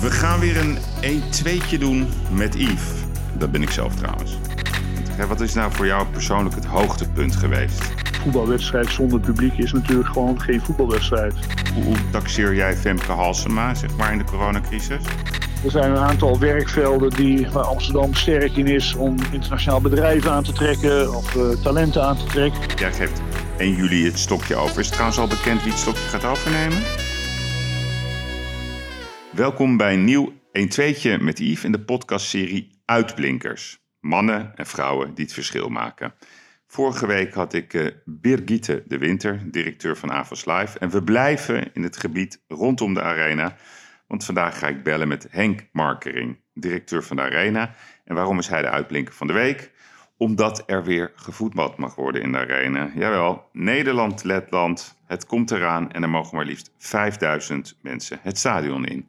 We gaan weer een 1-2'tje doen met Yves. Dat ben ik zelf trouwens. Wat is nou voor jou persoonlijk het hoogtepunt geweest? voetbalwedstrijd zonder publiek is natuurlijk gewoon geen voetbalwedstrijd. Hoe, hoe taxeer jij Femke Halsema, zeg maar, in de coronacrisis? Er zijn een aantal werkvelden die, waar Amsterdam sterk in is om internationaal bedrijven aan te trekken of uh, talenten aan te trekken. Jij geeft 1 juli het stokje over. Is het trouwens al bekend wie het stokje gaat overnemen? Welkom bij een nieuw 1-2'tje met Yves in de podcastserie Uitblinkers. Mannen en vrouwen die het verschil maken. Vorige week had ik uh, Birgitte de Winter, directeur van Avos Live. En we blijven in het gebied rondom de arena. Want vandaag ga ik bellen met Henk Markering, directeur van de arena. En waarom is hij de uitblinker van de week? Omdat er weer gevoetbald mag worden in de arena. Jawel, Nederland, Letland, het komt eraan en er mogen maar liefst 5000 mensen het stadion in.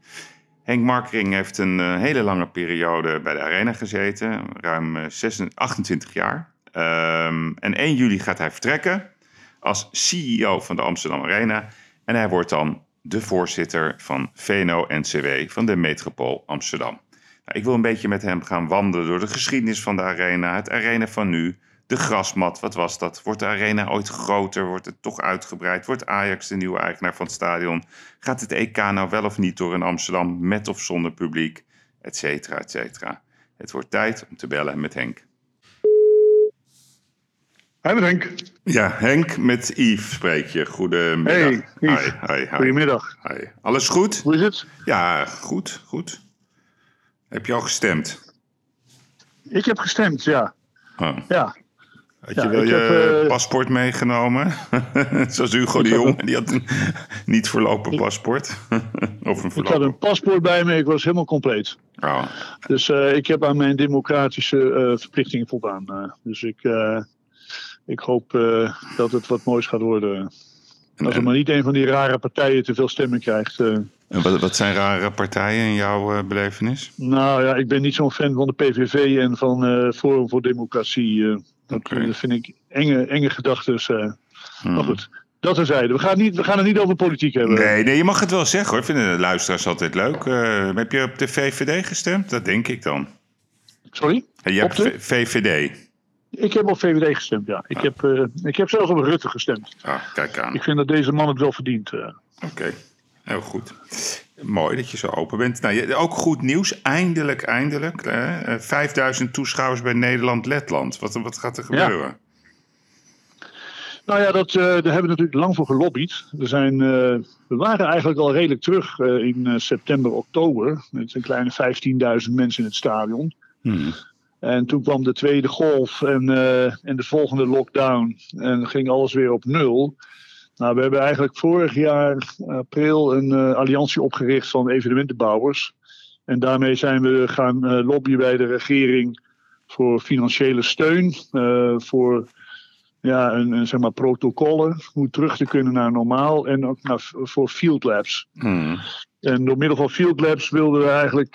Henk Markering heeft een uh, hele lange periode bij de arena gezeten, ruim uh, 26, 28 jaar. Um, en 1 juli gaat hij vertrekken als CEO van de Amsterdam Arena. En hij wordt dan de voorzitter van VNO-NCW van de Metropool Amsterdam. Nou, ik wil een beetje met hem gaan wandelen door de geschiedenis van de arena, het arena van nu, de grasmat, wat was dat? Wordt de arena ooit groter? Wordt het toch uitgebreid? Wordt Ajax de nieuwe eigenaar van het stadion? Gaat het EK nou wel of niet door in Amsterdam, met of zonder publiek? Etcetera, etcetera. Het wordt tijd om te bellen met Henk. Hi met Henk. Ja, Henk met Yves spreek je. Goedemiddag. Hey, Yves. Hi, hi, hi. Goedemiddag. Alles goed? Hoe is het? Ja, goed, goed. Heb je al gestemd? Ik heb gestemd, ja. Oh. Ja. Had je wel je heb, uh... paspoort meegenomen? Zoals Hugo de Jong, die had een niet voorlopig paspoort. of een ik had een paspoort bij me, ik was helemaal compleet. Oh. Dus uh, ik heb aan mijn democratische uh, verplichtingen voldaan. dus ik, ik hoop dat het wat moois gaat worden. Als er maar niet een van die rare partijen te veel stemmen krijgt. En wat, wat, zijn rare partijen in jouw uh, belevenis? Nou ja, ik ben niet zo'n fan van de PVV en van Forum voor Democratie. Dat, okay. dat, vind ik enge, enge gedachten. Hmm. Maar goed, dat terzijde. We gaan, niet, we gaan het niet over politiek hebben. Nee, nee, je mag het wel zeggen hoor. Vinden de luisteraars altijd leuk. heb je op de VVD gestemd? Dat denk ik dan. Sorry? Ja, je hebt de... VVD. Ik heb op VVD gestemd, ja. Ik, heb, uh, ik heb zelfs op Rutte gestemd. Ah, kijk aan. Ik vind dat deze man het wel verdient. Uh. Oké, okay. Heel goed. Mooi dat je zo open bent. Nou, ook goed nieuws. Eindelijk, eindelijk. Eh, 5000 toeschouwers bij Nederland-Letland. Wat, wat gaat er gebeuren? Ja. Nou ja, dat, uh, daar hebben we natuurlijk lang voor gelobbyd. We, zijn, uh, we waren eigenlijk al redelijk terug uh, in september, oktober. Met een kleine 15.000 mensen in het stadion. Hmm. En toen kwam de tweede golf en, uh, en de volgende lockdown. En ging alles weer op nul. Nou, we hebben eigenlijk vorig jaar april een uh, alliantie opgericht van evenementenbouwers. En daarmee zijn we gaan uh, lobbyen bij de regering voor financiële steun. voor ja, een, een, zeg maar protocollen. Hoe terug te kunnen naar normaal. En ook naar, voor field labs. Hmm. En door middel van field labs wilden we eigenlijk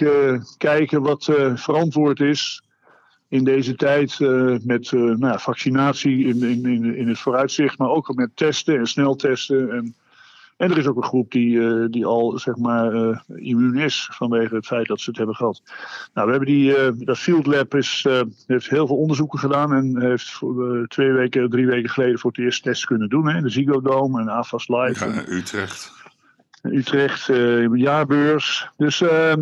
kijken wat verantwoord is in deze tijd uh, met uh, nou, vaccinatie in, in, in het vooruitzicht, maar ook met testen en sneltesten. En, en er is ook een groep die, uh, die al zeg maar immuun is vanwege het feit dat ze het hebben gehad. Nou, we hebben die, dat Field Lab is, heeft heel veel onderzoeken gedaan en heeft twee weken, drie weken geleden voor het eerst tests kunnen doen. Hè, de Ziggo Dome en AFAS Live. Ja, Utrecht. Utrecht, jaarbeurs. Dus ehm,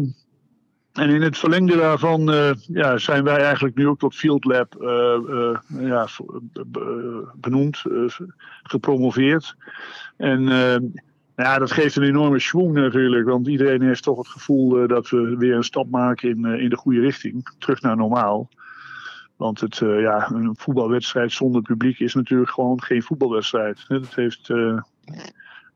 en in het verlengde daarvan uh, ja, zijn wij eigenlijk nu ook tot Field Lab uh, uh, ja, benoemd, gepromoveerd. En ja, dat geeft een enorme schwung natuurlijk, want iedereen heeft toch het gevoel dat we weer een stap maken in, in de goede richting, terug naar normaal. Want het, ja, een voetbalwedstrijd zonder publiek is natuurlijk gewoon geen voetbalwedstrijd. Het heeft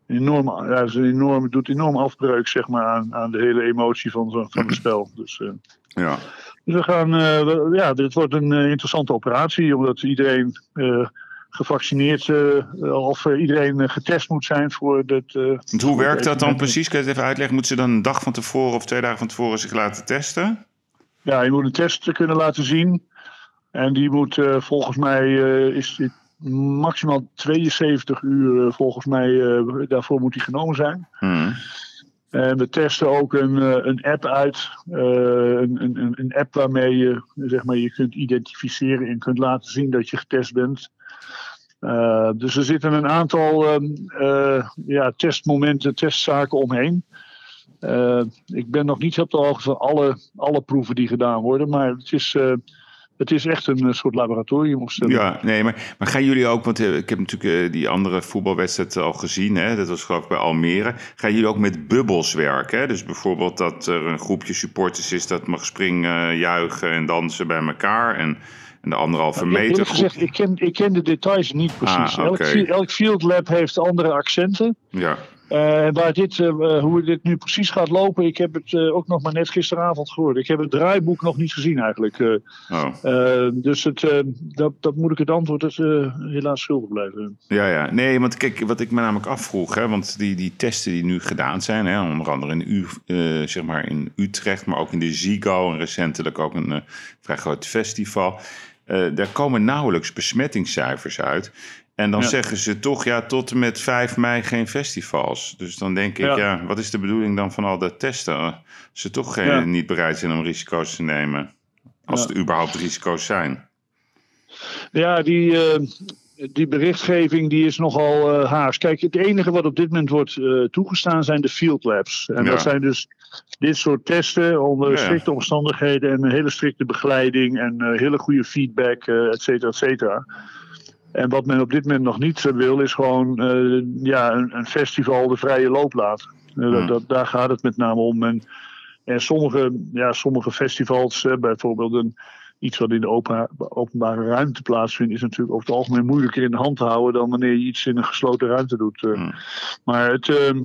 enorm, ja, is een enorm, doet enorm afbreuk zeg maar, aan, aan de hele emotie van, van het spel. Dus, uh, ja. dus we gaan, uh, we, ja, dit wordt een uh, interessante operatie, omdat iedereen gevaccineerd of iedereen getest moet zijn voor dit. hoe werkt dat dan precies? Kun je het even uitleggen? Moeten ze dan een dag van tevoren of twee dagen van tevoren zich laten testen? Ja, je moet een test kunnen laten zien. En die moet volgens mij is maximaal 72 uur volgens mij daarvoor moet die genomen zijn. Hmm. En we testen ook een, een app uit. een, een, een app waarmee je zeg maar, je kunt identificeren en kunt laten zien dat je getest bent. dus er zitten een aantal ehm, ja, testmomenten, testzaken omheen. ik ben nog niet op de hoogte van alle, alle proeven die gedaan worden, maar het is, het is echt een soort laboratorium Ja, nee, maar, maar gaan jullie ook, want eh, ik heb natuurlijk eh, die andere voetbalwedstrijd al gezien, hè? dat was geloof ik bij Almere. Gaan jullie ook met bubbels werken? Hè? Dus bijvoorbeeld dat er een groepje supporters is dat mag springen, juichen en dansen bij elkaar en, en de anderhalve nou, meter. Eerlijk gezegd, ik ken, ik ken de details niet precies. Ah, elk, elk field lab heeft andere accenten. Ja. Uh, waar dit, uh, hoe dit nu precies gaat lopen, ik heb het uh, ook nog maar net gisteravond gehoord. Ik heb het draaiboek nog niet gezien eigenlijk. Oh. dus het, dat, dat moet ik het antwoord dus, helaas schuldig blijven. Ja, ja. Nee, want kijk, wat ik me namelijk afvroeg, hè, want die, die testen die nu gedaan zijn, hè, onder andere in, U, zeg maar in Utrecht, maar ook in de Zigo en recentelijk ook een vrij groot festival. daar komen nauwelijks besmettingscijfers uit. En dan zeggen ze toch, ja, tot en met 5 mei geen festivals. Dus dan denk ik, ja, wat is de bedoeling dan van al dat testen? ze toch geen, niet bereid zijn om risico's te nemen. Als het überhaupt risico's zijn. Ja, die, uh, die berichtgeving die is nogal uh, haars. Kijk, het enige wat op dit moment wordt uh, toegestaan zijn de field labs. En dat zijn dus dit soort testen onder strikte omstandigheden en een hele strikte begeleiding en hele goede feedback, et cetera, et cetera. En wat men op dit moment nog niet wil, is gewoon uh, ja, een, een, festival de vrije loop laten. Uh, dat, daar gaat het met name om. En, en sommige, ja, sommige festivals, uh, bijvoorbeeld een, iets wat in de open, openbare ruimte plaatsvindt, is natuurlijk over het algemeen moeilijker in de hand te houden dan wanneer je iets in een gesloten ruimte doet. Hmm. Maar het. ehm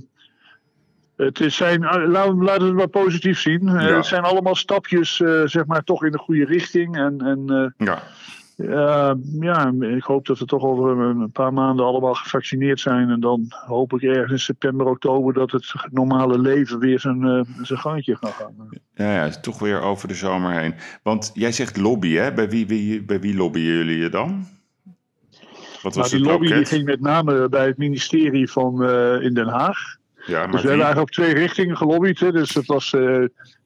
het is zijn, laten we het maar positief zien. Het zijn allemaal stapjes, zeg maar, toch in de goede richting. En, en ja. Uh, ja, ik hoop dat we toch over een paar maanden allemaal gevaccineerd zijn. En dan hoop ik ergens in september, oktober dat het normale leven weer zijn, uh, zijn gangetje gaat gaan. Ja, ja, toch weer over de zomer heen. Want jij zegt lobby, hè? Bij wie, wie, bij wie lobbyen jullie je dan? Wat was nou, die lobby die ging met name bij het ministerie van uh, in Den Haag. Ja, maar dus we hebben eigenlijk op twee richtingen gelobbyd. Hè. Dus het was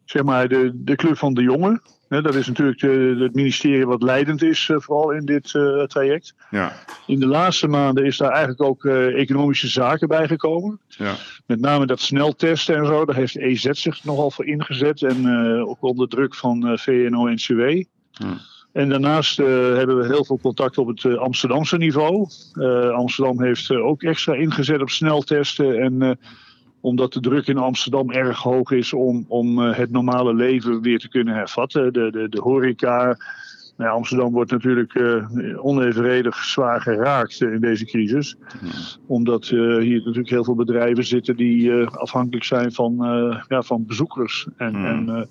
zeg maar de, de club van de jongen dat is natuurlijk de, het ministerie wat leidend is, eh, vooral in dit uh, traject. Ja. In de laatste maanden is daar eigenlijk ook uh, economische zaken bijgekomen. Ja. Met name dat sneltesten en zo, daar heeft EZ zich nogal voor ingezet. En uh, ook onder druk van VNO-NCW. Ja. En daarnaast hebben we heel veel contact op het Amsterdamse niveau. Amsterdam heeft ook extra ingezet op sneltesten en omdat de druk in Amsterdam erg hoog is om, om eh, het normale leven weer te kunnen hervatten. De, de, de horeca. Nou, Amsterdam wordt natuurlijk uh, onevenredig zwaar geraakt in deze crisis. Omdat uh, hier natuurlijk heel veel bedrijven zitten die afhankelijk zijn van, ja, van bezoekers. En, en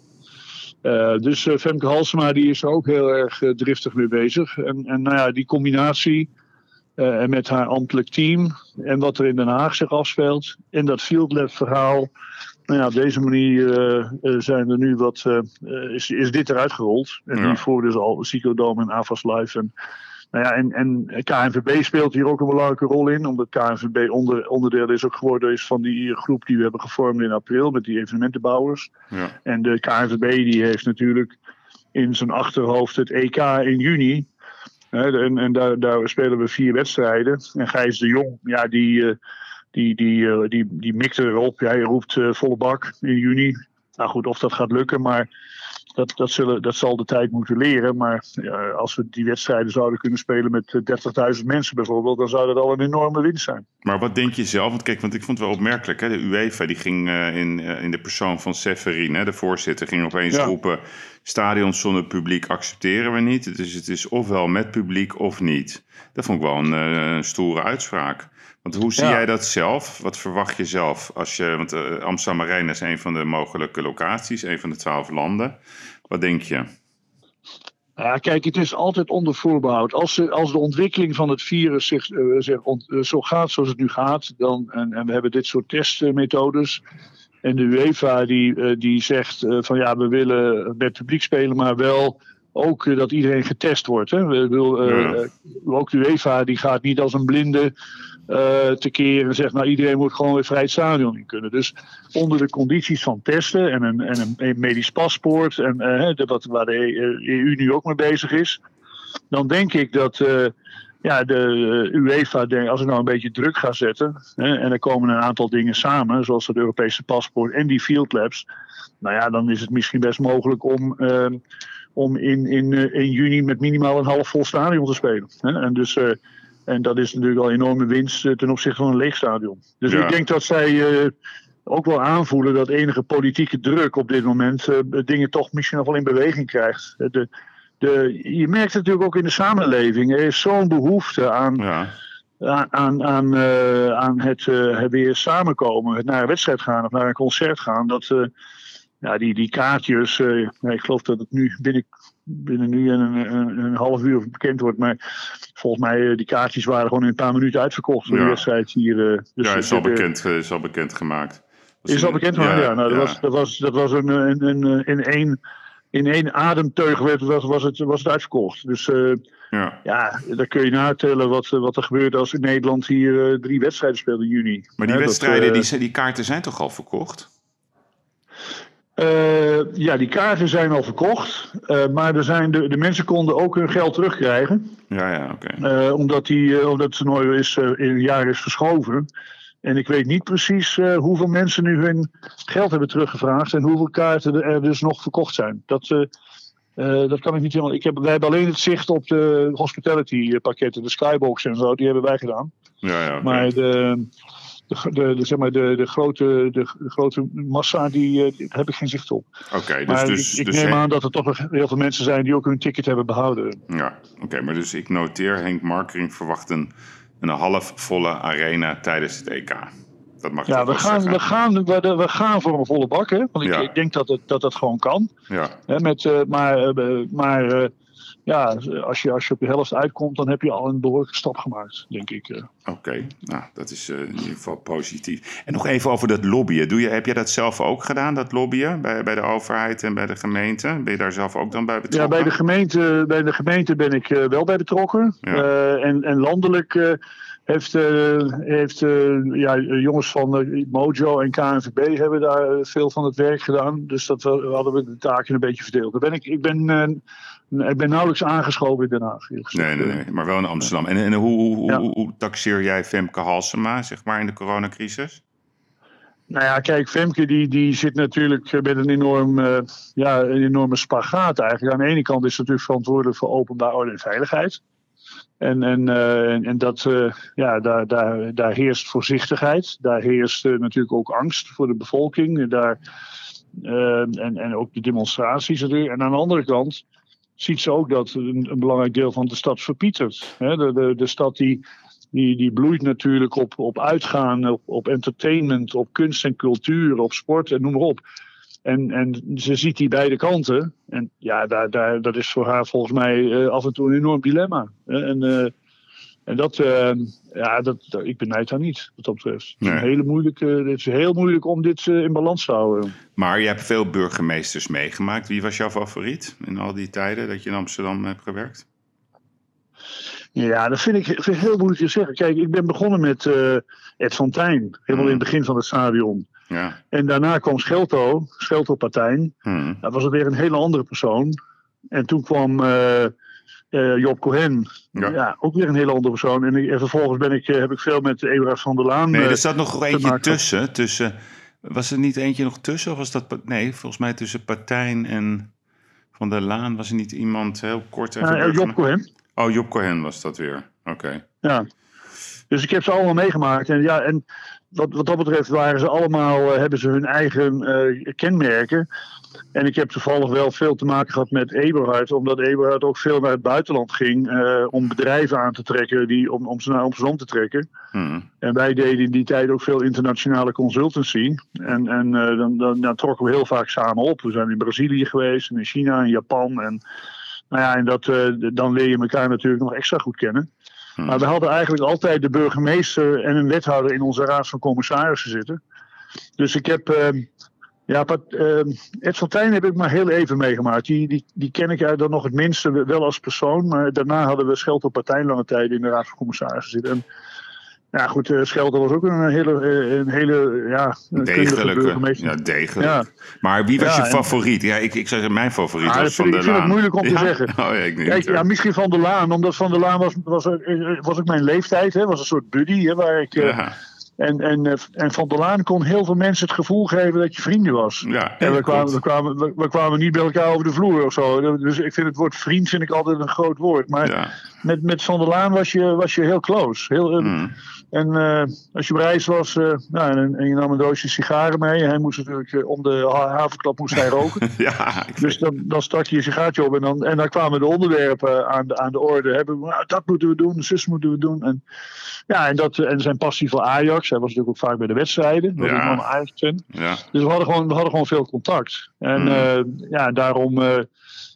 dus Femke Halsema die is er ook heel erg driftig mee bezig. En, en nou ja, die combinatie en met haar ambtelijk team. En wat er in Den Haag zich afspeelt. In dat Field Lab verhaal. Nou ja, op deze manier uh, zijn er nu wat, is, is dit eruit gerold. En ja. hiervoor dus al Psychodome en Avas Live. En, nou ja, en, en KNVB speelt hier ook een belangrijke rol in. Omdat KNVB onder, onderdeel is ook geworden is van die groep die we hebben gevormd in april. Met die evenementenbouwers. Ja. En de KNVB die heeft natuurlijk in zijn achterhoofd het EK in juni en, en daar, daar, spelen we vier wedstrijden. En Gijs de Jong, ja, die, eh, die, die, eh, die, die mikt erop. Hij roept eh, volle bak in juni. Nou goed, of dat gaat lukken, maar dat, dat, zullen, dat zal de tijd moeten leren. Maar ja, als we die wedstrijden zouden kunnen spelen met 30.000 mensen bijvoorbeeld, dan zou dat al een enorme winst zijn. Maar wat denk je zelf? Want kijk, want ik vond het wel opmerkelijk. Hè? De UEFA die ging in, in de persoon van Severin, hè, de voorzitter, ging opeens roepen stadions zonder publiek accepteren we niet. Dus het is ofwel met publiek of niet. Dat vond ik wel een uh, stoere uitspraak. Want hoe zie jij dat zelf? Wat verwacht je zelf? Als je, want uh, Amsterdam Arena is een van de mogelijke locaties, een van de twaalf landen. Wat denk je? Ja, kijk, het is altijd onder voorbehoud. Als, de, als de ontwikkeling van het virus zich, uh, zich zo gaat zoals het nu gaat, dan, en, en we hebben dit soort testmethodes, en de UEFA die, die zegt van ja, we willen met publiek spelen, maar wel ook dat iedereen getest wordt. Hè. We, wil, Ja. Ook de UEFA die gaat niet als een blinde eh tekeer en zegt, nou iedereen moet gewoon weer vrij het stadion in kunnen. Dus onder de condities van testen en een, en een- medisch paspoort, en, eh, de- wat, waar de EU nu ook mee bezig is, dan denk ik dat eh, ja, de eh, UEFA, als ik nou een beetje druk ga zetten, hè, en er komen een aantal dingen samen, zoals het Europese paspoort en die field labs, nou ja, dan is het misschien best mogelijk om, eh, om in, in, eh, in juni met minimaal een half vol stadion te spelen. En, dus, eh, en dat is natuurlijk al een enorme winst eh, ten opzichte van een leeg stadion. Dus Ja. ik denk dat zij eh, ook wel aanvoelen dat enige politieke druk op dit moment eh, dingen toch misschien nog wel in beweging krijgt. De, de, je merkt het natuurlijk ook in de samenleving. Er is zo'n behoefte aan, Ja, aan, aan, aan, aan het, weer samenkomen, het naar een wedstrijd gaan of naar een concert gaan. Dat ja, die, die kaartjes, ik geloof dat het nu binnen, binnen nu en een, een, een half uur bekend wordt. Maar volgens mij, eh, die kaartjes waren gewoon in een paar minuten uitverkocht Ja. de wedstrijd hier. eh, dus ja is, al bekend, is al bekend gemaakt. Was is al bekend gemaakt, ja. nou, dat. Was, dat, was, dat was een, een, in één. In één ademteug werd, was, was, het, was het uitverkocht. Dus eh, Ja. ja, dan kun je natellen wat, wat er gebeurt als in Nederland hier drie wedstrijden speelt in juni. Maar die dat, wedstrijden, die, die kaarten zijn toch al verkocht? Eh, ja, die kaarten zijn al verkocht. eh, maar er zijn de, de mensen konden ook hun geld terugkrijgen. Ja, ja, oké. eh, omdat, die, omdat het toernooi is, in een jaar is verschoven. En ik weet niet precies hoeveel mensen nu hun geld hebben teruggevraagd. En hoeveel kaarten er dus nog verkocht zijn. Dat, dat kan ik niet helemaal. Ik heb, wij hebben alleen het zicht op de hospitality pakketten, de skybox en zo. Die hebben wij gedaan. Ja, ja, oké. Maar de, de, de, de, zeg maar de, de, grote, de, de grote massa, die, eh, heb ik geen zicht op. Oké, dus, maar dus, ik, ik dus neem Henk- aan dat er toch nog heel veel mensen zijn die ook hun ticket hebben behouden. Ja, oké, maar dus ik noteer, Henk Markering verwacht een, een halfvolle arena tijdens het EK. Dat mag Ja, we gaan, we, gaan, we, we gaan voor een volle bak, hè? Want ik, Ja. ik denk dat het, dat dat gewoon kan. Ja, Hè? Met, eh, maar eh, maar ja, als je, als je op de helft uitkomt, dan heb je al een behoorlijke stap gemaakt, denk ik. eh. oké. Nou, dat is eh, in ieder geval positief. En nog even over dat lobbyen. Doe je, heb jij dat zelf ook gedaan, dat lobbyen? Bij, bij de overheid en bij de gemeente? Ben je daar zelf ook dan bij Ja, betrokken? bij de gemeente, bij de gemeente ben ik eh, wel bij betrokken. Ja. En, en landelijk heeft, heeft ja, jongens van Mojo en KNVB hebben daar veel van het werk gedaan. Dus dat we, hadden we de taken een beetje verdeeld. Daar ben ik, ik, ben, ik ben nauwelijks aangeschoven in Den Haag. Nee, nee, nee, maar wel in Amsterdam. En, en hoe, hoe, Ja. hoe, hoe taxeer jij Femke Halsema, zeg maar, in de coronacrisis? Nou ja, kijk, Femke die, die zit natuurlijk eh, met een, enorm, eh, ja, een enorme spagaat eigenlijk. Aan de ene kant is ze natuurlijk verantwoordelijk voor openbaar orde en veiligheid. En, en, eh, en, en dat, ja, daar, daar, daar heerst voorzichtigheid. Daar heerst natuurlijk ook angst voor de bevolking. Daar, en, en ook de demonstraties natuurlijk. En aan de andere kant ziet ze ook dat een, een belangrijk deel van de stad verpietert. De, de, de stad die, die, die bloeit natuurlijk op, op uitgaan, op, op entertainment, op kunst en cultuur, op sport en noem maar op. En, en ze ziet die beide kanten. En ja, daar, daar, dat is voor haar volgens mij eh, af en toe een enorm dilemma. En, eh, en dat, eh, ja, dat, ik benijd haar niet, wat dat betreft. Het is, hele moeilijke, het is heel moeilijk om dit eh, in balans te houden. Maar je hebt veel burgemeesters meegemaakt. Wie was jouw favoriet in al die tijden dat je in Amsterdam hebt gewerkt? Ja, dat vind ik, vind ik heel moeilijk te zeggen. Kijk, ik ben begonnen met eh Ed van Tijn, helemaal in het begin van het stadion. Ja. En daarna kwam Schelto, Schelto Partijn. Hm. Dat was het weer een hele andere persoon. En toen kwam eh, eh, Job Cohen, Ja. ja. ook weer een hele andere persoon. En, ik- en vervolgens ben ik, eh, heb ik veel met Eberhard van der Laan. Nee, eh, er zat nog eentje tussen, tussen. Was er niet eentje nog tussen? Of was dat. Nee, volgens mij tussen Partijn en Van der Laan was er niet iemand heel kort. even eh, Job Cohen. Oh, Job Cohen was dat weer. Oké. Ja. Dus ik heb ze allemaal meegemaakt. En, ja, en wat, wat dat betreft waren ze allemaal, eh, hebben ze hun eigen eh, kenmerken. En ik heb toevallig wel veel te maken gehad met Eberhard, omdat Eberhard ook veel naar het buitenland ging eh, om bedrijven aan te trekken, die, om, om ze naar Amsterdam te trekken. Hm. En wij deden in die tijd ook veel internationale consultancy. En, en dan, dan, dan trokken we heel vaak samen op. We zijn in Brazilië geweest, en in China, en Japan. En, nou ja, en dat, dan leer je elkaar natuurlijk nog extra goed kennen. Hm. Maar we hadden eigenlijk altijd de burgemeester en een wethouder in onze raad van commissarissen zitten. Dus ik heb, eh, Ja, uh, Ed Fontijn heb ik maar heel even meegemaakt. Die, die, die ken ik dan nog het minste wel als persoon. Maar daarna hadden we Schelter Partij lange tijd in de Raad van Commissarissen zitten. En ja, goed, uh, Schelter was ook een hele, eh, een hele ja, degelijke. Ja, degelijk. Ja. Maar wie was je favoriet? Ja, ik, ik zou zeggen, mijn favoriet ja, was Van der Laan. Ik vind het moeilijk om te zeggen. Oh, ja, ik Kijk, ja, misschien Van der Laan, omdat Van der Laan was, was, was ook mijn leeftijd, hè, was een soort buddy, hè, waar ik... Uh, en, en, en Van der Laan kon heel veel mensen het gevoel geven dat je vrienden was. Ja, en we kwamen, we, kwamen, we, we, kwamen niet bij elkaar over de vloer of zo. Dus ik vind het woord vriend vind ik altijd een groot woord. Maar ja. met, met Van der Laan was je, was je heel close. Heel, mm. En uh, als je op reis was uh, nou, en, en, je nam een doosje sigaren mee. Hij moest natuurlijk uh, om de havenklap moest hij roken. ja, dus dan, dan stak je je sigaartje op en dan, en dan kwamen de onderwerpen aan de, aan de orde. Hebben we, nou, dat moeten we doen, zus moeten we doen. En, ja, en, dat, en zijn passie voor Ajax. Hij was natuurlijk ook vaak bij de wedstrijden. Dat ja. Ajax ja. Dus we hadden, gewoon, we hadden gewoon veel contact. En mm. ja, daarom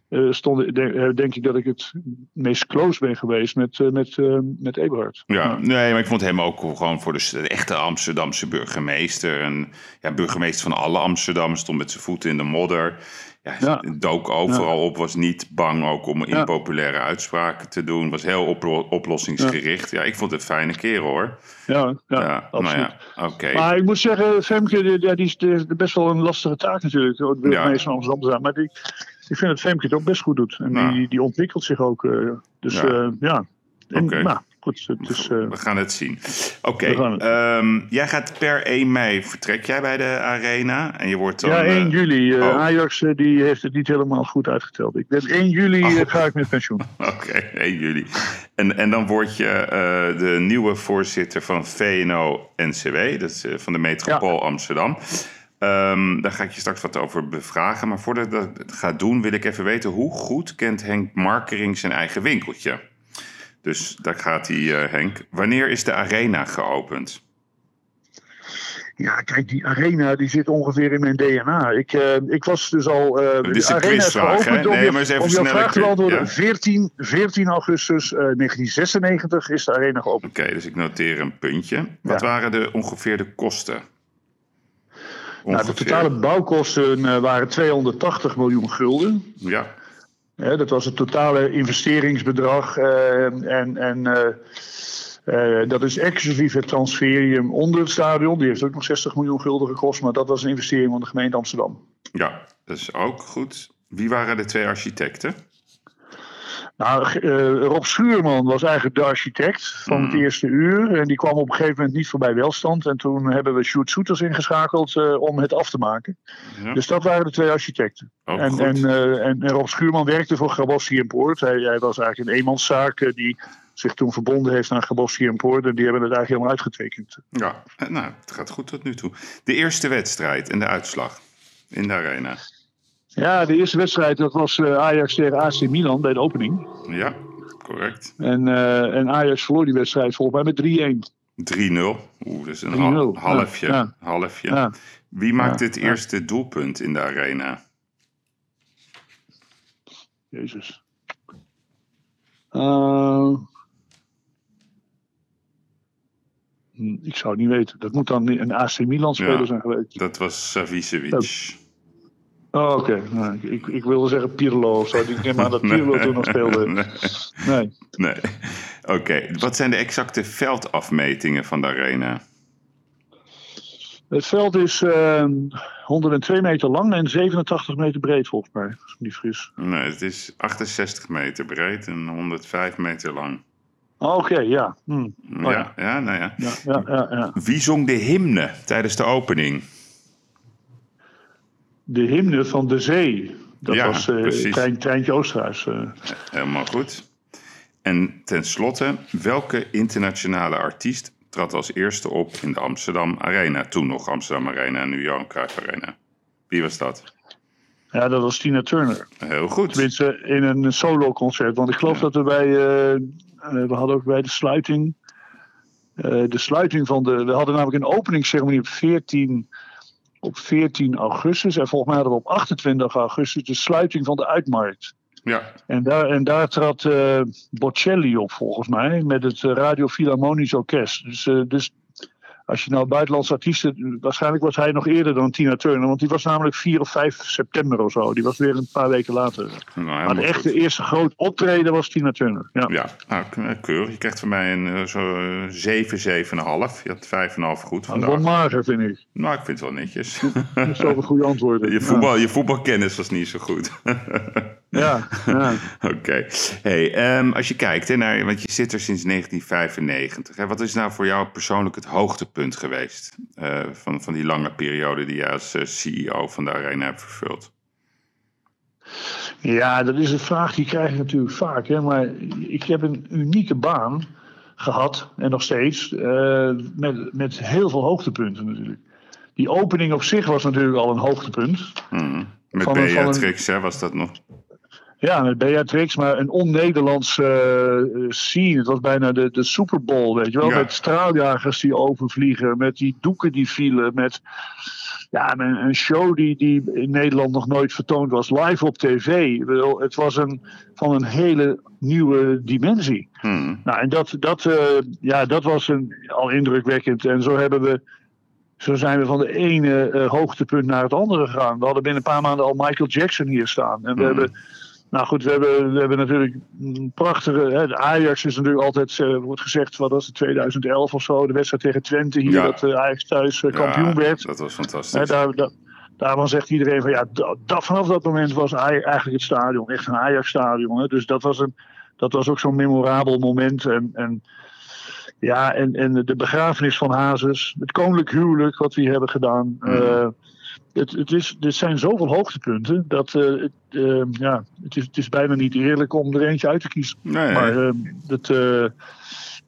uh, stond, denk, denk, ik dat ik het meest close ben geweest met, uh, met, uh, met Eberhard. Ja, nee, maar ik vond hem ook gewoon voor de, de echte Amsterdamse burgemeester. En ja, burgemeester van alle Amsterdammers stond met zijn voeten in de modder. Ja, Ja. dook overal op, was niet bang ook om impopulaire uitspraken te doen. Was heel oplo- oplossingsgericht. Ja. ik vond het een fijne kerel hoor. Ja, ja, absoluut. nou ja, oké. Maar ik moet zeggen, Femke, die, ja, die is de, best wel een lastige taak natuurlijk. De burgemeester van Amsterdam. Maar die, ik vind dat Femke het ook best goed doet. En Ja. die, die ontwikkelt zich ook. eh, dus Ja. ja. ja. En. Nou, goed. Het is, eh, We gaan het zien. Oké, ehm, jij gaat per 1 mei vertrek jij bij de arena. En je wordt dan... ja, 1 eh, juli. eh, oh. Ajax eh, die heeft het niet helemaal goed uitgeteld. Ik ben 1 juli Oh. eh, ga ik met pensioen. Oké, 1 juli. En, en dan word je eh, de nieuwe voorzitter van VNO-NCW, dat is eh, van de metropool Amsterdam. Ehm, daar ga ik je straks wat over bevragen. Maar voordat ik dat ga doen, wil ik even weten hoe goed kent Henk Markering zijn eigen winkeltje? Dus daar gaat hij, eh, Henk. Wanneer is de arena geopend? Ja, kijk, die arena die zit ongeveer in mijn DNA. Ik, eh, ik was dus al. eh Dit is de een quizvraag, hè? Nee, je- maar eens even vraag te beantwoorden. ja. 14, 14 augustus eh, 1996 is de arena geopend. Oké, dus ik noteer een puntje. Wat Ja. waren de ongeveer de kosten? Nou, de totale bouwkosten eh, waren 280 miljoen gulden. Ja, dat was het totale investeringsbedrag. eh, en en eh, dat is exclusief het transferium onder het stadion. Die heeft ook nog 60 miljoen gulden gekost. Maar dat was een investering van de gemeente Amsterdam. ja, dat is ook goed. Wie waren de twee architecten? Nou, eh, Rob Schuurman was eigenlijk de architect van het Mhm. eerste uur. En die kwam op een gegeven moment niet voorbij welstand. En toen hebben we Sjoerd Soeters ingeschakeld eh, om het af te maken. Ja, Dus dat waren de twee architecten. ook en, eh, en, en Rob Schuurman werkte voor Grabowski en Poort. Hij, hij was eigenlijk een eenmanszaak die zich toen verbonden heeft aan Grabowski en Poort. En die hebben het eigenlijk helemaal uitgetekend. Ja, nou, het gaat goed tot nu toe. De eerste wedstrijd en de uitslag in de arena. Ja, de eerste wedstrijd dat was eh, Ajax tegen AC Milan bij de opening. Ja, correct. 3-0. En, eh, en Ajax verloor die wedstrijd volgens mij met 3-1. Oeh, dat is een 3-0, hal- halfje. ja, halfje. Ja. Wie maakte Ja, het eerste doelpunt in de arena? Jezus. Eh, ik zou het niet weten. Dat moet dan een AC Milan speler Ja. zijn geweest. Dat was Savicevic. Oh, oké. Nou, ik, ik wilde zeggen Pirlo of zo. Ik neem aan dat Pirlo toen nog speelde. nee. Nee. nee. Oké, wat zijn de exacte veldafmetingen van de arena? Het veld is eh, 102 meter lang en 87 meter breed volgens mij. Als niet fris. Nee, het is 68 meter breed en 105 meter lang. Oh, Oké, ja. Hm. Oh, ja, ja. ja, nou ja. Ja, ja, ja, ja. Wie zong de hymne tijdens de opening? De hymne van de zee. Dat Ja, was trein, Treintje Oosterhuis. eh. Helemaal goed. En tenslotte, welke internationale artiest trad als eerste op in de Amsterdam Arena? Toen nog Amsterdam Arena, nu Johan Cruijff Arena. Wie was dat? Ja, dat was Tina Turner. Heel goed. Tenminste, in een solo-concert. Want ik geloof Ja. dat we bij. eh, we hadden ook bij de sluiting. de sluiting van de. We hadden namelijk een openingsceremonie op 14, op 14 augustus. En volgens mij hadden we op 28 augustus de sluiting van de uitmarkt. Ja, En daar, en daar trad eh, Bocelli op, volgens mij. Met het eh, Radio Philharmonisch Orkest. Dus, eh, dus als je nou buitenlandse artiesten. Waarschijnlijk was hij nog eerder dan Tina Turner. Want die was namelijk 4 of 5 september of zo. Die was weer een paar weken later. Nou, maar de echte eerste groot optreden was Tina Turner. Ja, ja nou, keurig. Je krijgt van mij een uh, zo 7, 7,5. Je had 5,5 goed vandaag. Wel mager, vind ik. Nou, ik vind het wel netjes. Dat is wel een goede antwoord. Je, voetbal, je voetbalkennis was niet zo goed. ja, ja. Oké. Hey, um, als je kijkt, hè, naar, want je zit er sinds 1995. Hè, wat is nou voor jou persoonlijk het hoogtepunt geweest uh, van, van die lange periode die je als uh, CEO van de Arena hebt vervuld? Ja, dat is een vraag die krijg ik natuurlijk vaak. Hè, maar ik heb een unieke baan gehad en nog steeds uh, met, met heel veel hoogtepunten natuurlijk. Die opening op zich was natuurlijk al een hoogtepunt. Mm. Met Beatrix, hè, was dat nog? Ja, met Beatrix, maar een on-Nederlands uh, scene. Het was bijna de, de Super Bowl, weet je wel. Met straaljagers die overvliegen, met die doeken die vielen, met ja, een, een, show die, die in Nederland nog nooit vertoond was, live op tv. Het was een, van een hele nieuwe dimensie. Hmm. Nou, en dat, dat, uh, ja, dat was een, al indrukwekkend. En zo hebben we zo zijn we van de ene uh, hoogtepunt naar het andere gegaan. We hadden binnen een paar maanden al Michael Jackson hier staan. En we Hmm. hebben nou goed, we hebben, we hebben natuurlijk een prachtige. Hè, de Ajax is natuurlijk altijd, uh, wordt gezegd, wat was het, 2011 of zo, de wedstrijd tegen Twente hier, Ja. dat uh, Ajax thuis uh, kampioen Ja, werd. Dat was Hè, fantastisch. daar, daar, daarvan zegt iedereen van ja, dat, dat- vanaf dat moment was Aj- eigenlijk het stadion echt een Ajax-stadion. hè. Dus dat was, een, dat was ook zo'n memorabel moment. En, en, ja, en, en de begrafenis van Hazes, het koninklijk huwelijk wat we hier hebben gedaan. Mhm. eh, het, het, is, er zijn zoveel hoogtepunten dat eh, het, eh, ja, het, is, het is bijna niet eerlijk om er eentje uit te kiezen. Nee, Maar het eh,